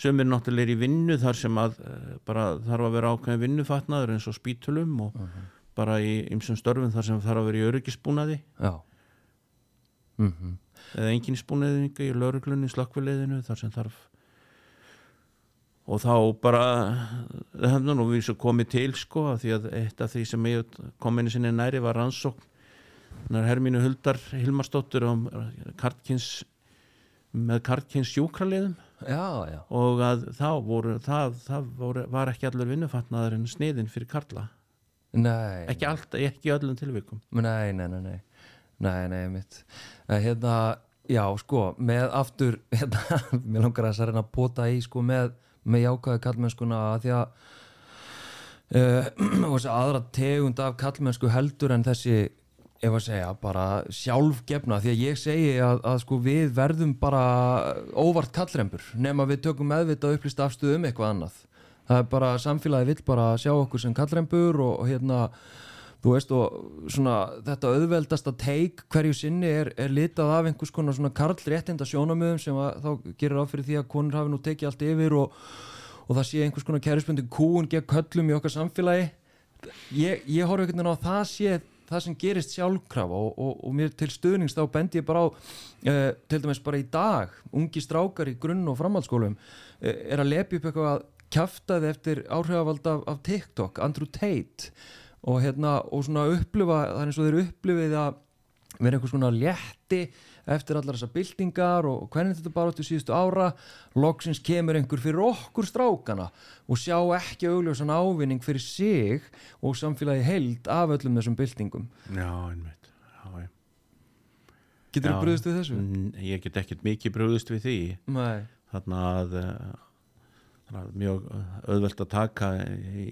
sömur náttúrulega er í vinnu þar sem að eh, bara þarf að vera ákveðin vinnufatnaður eins og spítulum og bara í ymsum störfum þar sem þarf að vera í öryggisbúnaði. Já. Mm eða engin spúnaðinga í lauruglunni slökkvileiðinu þar sem þarf. Og þá bara það hefði nú svo komið til sko af því að eitt af því sem ég kominu sinni næri var rannsókn. Þannig Hermínu Huldar Hilmarsdóttur um Kartkins með Kartkins sjúkraliðum. Og að þá voru það, það voru, var ekki allur vinnufatnaður en sniðin fyrir Karla nei ekki, allt, ekki öllum tilvikum. Nei, nei, nei, nei. Nei, nei, mitt hérna, Já, sko, með aftur hérna, mér langar að að reyna að pota í sko, með, með jákvæðu kallmennskuna að því að uh, og þessi aðra tegund af kallmennsku heldur en þessi ef að segja, bara sjálfgefna. Því að ég segi að, að sko við verðum bara óvart kallrembur nema við tökum meðvitað upplýst afstöðu um eitthvað annað það er bara, samfélagi vill bara sjá okkur sem kallrembur og, og hérna þú veist og svona þetta auðveldasta teik hverju sinni er, er litað af einhvers konar svona karlréttinda sjónamöðum sem að, þá gerir á fyrir því að konur hafi nú tekið allt yfir og, og það sé einhvers konar kærisbundi kúun gegn köllum í okkar samfélagi. Ég, ég horf einhvern veginn á að það sé það sem gerist sjálfkrafa og, og, og mér til stuðnings þá bendi ég bara á uh, til dæmis bara í dag ungi strákar í grunn og framhaldsskólum uh, er að lepi upp eitthvað kjaftaði eftir áhrifavald af, af TikTok, Andrew Tate og hérna og svona upplifa, eins og þeir upplifið að vera einhvers konar létti eftir allar þessar byltingar og hvernig þetta bara áttu síðustu ára. Loksins kemur einhver fyrir okkur strákana og sjá ekki augljósan ávinning fyrir sig og samfélagi held af öllum þessum byltingum. Já, einmitt. Já, Getur þú bröðist við þessu? Ég get ekkert mikið brúðist við því. Nei, þarna að eh, þarna að mjög eh, auðvelt að taka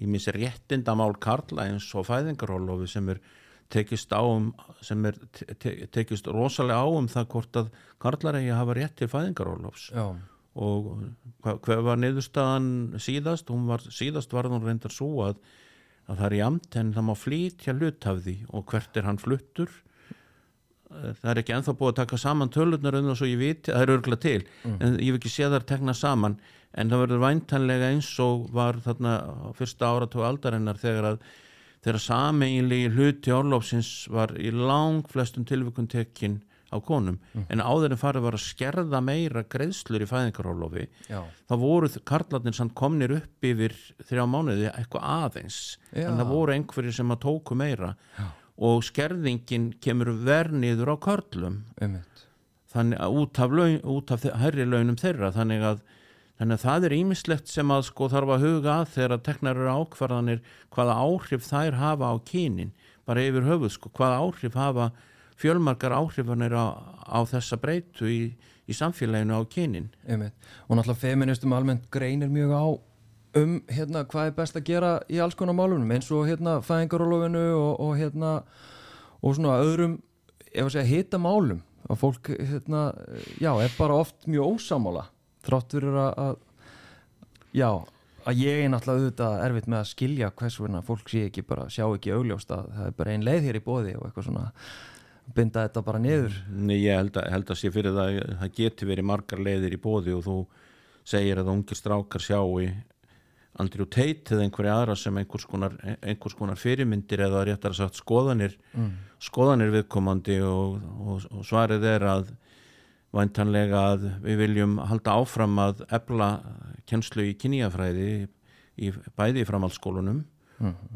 í missi réttindamál karla eins og fæðingarólofi sem er tekist á um sem er te te tekist rosalega á um það hvort að karlar eigi að hafa rétt til fæðingarólofs og hver var niðurstaðan síðast, hún var síðast var hún reyndar svo að, að það er jamt en það má flytja hlutafði og hvert er hann fluttur. Eh, það er ekki ennþá búið að taka saman tölurnar um það svo ég viti, það er örgulega til en ég hef ekki séð þar tekna saman en það verður væntanlega eins og var þarna fyrsta áratú aldarinnar þegar að þegar sameinlegi hluti orlofsins var í lang flestum tilvíkun tekin á konum. En áður en farið var að skerða meira greiðslur í fæðingarorlofi já, þá voru karlarnir samt komnir upp yfir þrjá mánuði eitthvað aðeins. Já. en það voru einhverjir sem að tóku meira. Já. og skerðingin kemur verð niður á körlum. Einmitt. Þannig að út af, laun, út af hærri launum þeirra. Þannig að, þannig að það er ímislegt sem að sko þarf að huga að þegar að teknar eru ákvarðanir hvaða áhrif þær hafa á kynin bara yfir höfuð sko hvaða áhrif hafa fjölmarkar áhrifanir á, á þessa breytu í, í samfélaginu á kynin. Einmitt. og náttúrulega feministum almennt greinir mjög á um hérna hvað er best að gera í alls konar málunum eins og hérna fæðingarólofinu og, og hérna og svona öðrum ef að segja hita málum að fólk hérna já er bara oft mjög ósamála þrátt fyrir að, að já að ég er náttúrulega auðvitað erfitt með að skilja hvers vegna fólk sé ekki bara sjá ekki augljóst að það er bara ein leið hér í bóði og eitthvað svona binda þetta bara niður. Nei, ég held að, held að sé fyrir það að það geti verið margar leiðir í bóði og þú segir að ungir strákar sjá í Andrew Tate eða einhverja aðra sem einhvers konar, einhvers konar fyrirmyndir eða réttar að sagt skoðanir skoðanir viðkomandi og, og, og svarið er að væntanlega að við viljum halda áfram að ebla kennslu í kynjafræði í, bæði framhaldsskólunum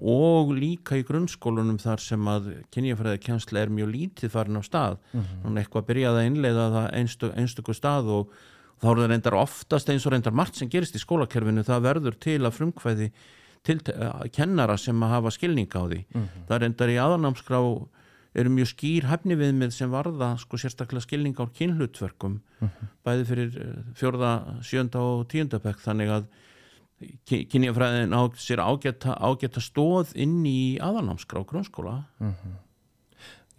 og líka í grunnskólunum þar sem að kynjafræði kennsla er mjög lítið farin á stað. Hún er eitthvað að byrjaði að innleiða það einstu, einstöku stað og þá er það reyndar oftast eins og reyndar margt sem gerist í skólakerfinu það verður til að frumkvæði til kennara sem að hafa skilning á því. Það er reyndar í aðanámskrá eru mjög skýr hefni viðmið sem varða sko sérstaklega skilning á kynhlutverkum bæði fyrir eh, fjórða, sjönda og tíundabekk þannig að ky- kynjafræðin á sér ágæta, ágæta stóð inn í aðanámskrá grunnskóla.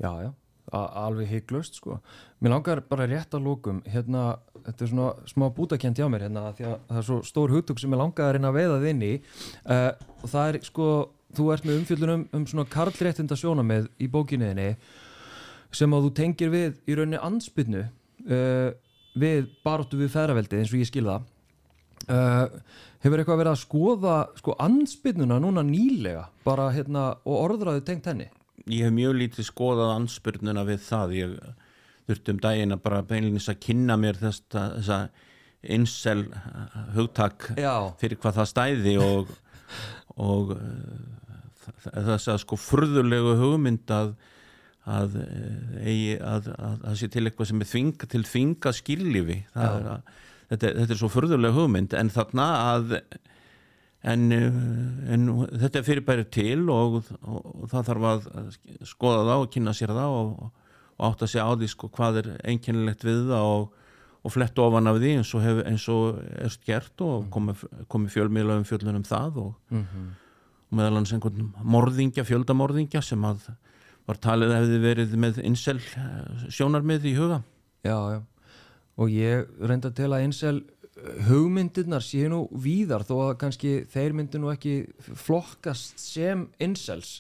Já, já, a- alveg hygglust sko. Mér langar bara rétt að lókum hérna, þetta er svona smá bútakent hjá mér hérna, því að það er svo stór hugtug sem ég langar að reyna að veiða þið inn í. Uh, og það er sko, þú ert með umfjöldunum um svona karlréttinda sjónamið í bókinniðinni sem að þú tengir við í rauninni ansbyrnu uh, við baróttu við feðraveldi eins og ég skil það. Uh, hefur eitthvað verið að skoða sko ansbyrnuna núna nýlega bara hérna og orðraðu tengt henni? Ég hef mjög lítið skoðað anspyrnuna við það. Ég þurfti um daginn að bara beinlinis að kynna mér þessa, þessa insel hugtak Já, fyrir hvað það stæði og, og þess að sko furðulegu hugmynd að að, eh, eigi, að, að, að sé til eitthvað sem er þvinga, til þvinga skillifi það er að, þetta, þetta er svo furðuleg hugmynd en þarna að en, uh, en þetta er fyrirbæri til og, og, og það þarf að skoða það og kynna sér það og, og átta sig á því sko hvað er einkennilegt við það og, og flett ofan af því eins og, hef, eins og er gert og komið komi fjölmiðla um fjöllunum það og, og meðal hans einhvern morðingja, fjöldamorðingja sem að var talið að hefði verið með insel eh, sjónarmið í huga. Já, já. Og ég reynda að einsel hugmyndirnar séu nú víðar þó að kannski þeir myndu nú ekki flokkast sem insels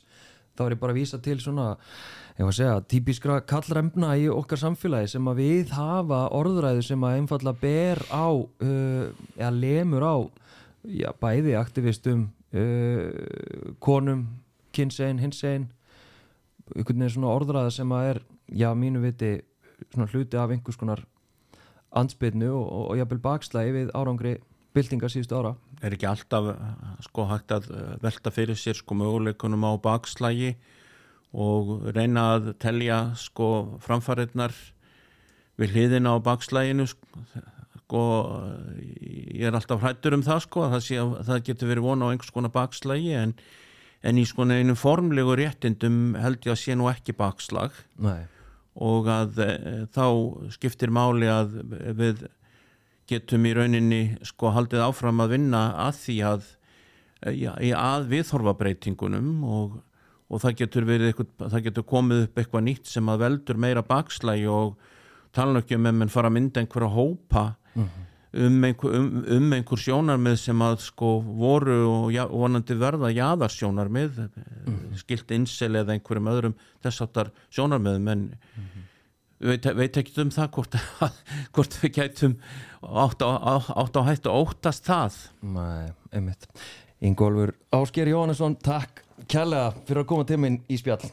þá er ég bara að vísa til svona ég var að segja, típiskra kallremna í okkar samfélagi sem að við hafa orðræðu sem að einfalla ber á uh, eða lemur á já, bæði aktivistum uh, konum, kynsegin, hinsegin. Einhvern veginn svona orðræða sem að er já, mínu viti svona hluti af einhvers konar ansbyrnu og, og, og jafnvel bakslægi við árangri byltingar síðustu ára. Er ekki alltaf eh, sko hægt að eh, velta fyrir sér sko möguleikunum á bakslægi og reyna að telja sko framfæriðnar við hliðina á bakslæginu sko ég er alltaf hrættur um það sko það, sé, það getur verið vona á einhvers konar bakslægi en, en í sko einu formlegu réttindum held ég að sé nú ekki bakslag Nei. og að e, þá skiptir máli að við getum í rauninni sko haldið áfram að vinna að því að ja, að viðhorfabreitingunum og, og það getur verið eitthvað, það getur komið upp eitthvað nýtt sem að veldur meira bakslægi og tala ekki um ef mann fara að mynda einhverja hópa mm -hmm. um, einhver, um, um einhver sjónarmið sem að sko voru og ja, vonandi verða jáðarsjónarmið mm -hmm. skilt insel eða einhverjum öðrum þess aftar sjónarmiðum en mm -hmm. veit, veit ekki um það hvort, hvort við gætum átt á, á, á hættu óttast það Nei, einmitt Ingólfur Ásker Jóhannesson, takk kærlega fyrir að koma til minn í spjall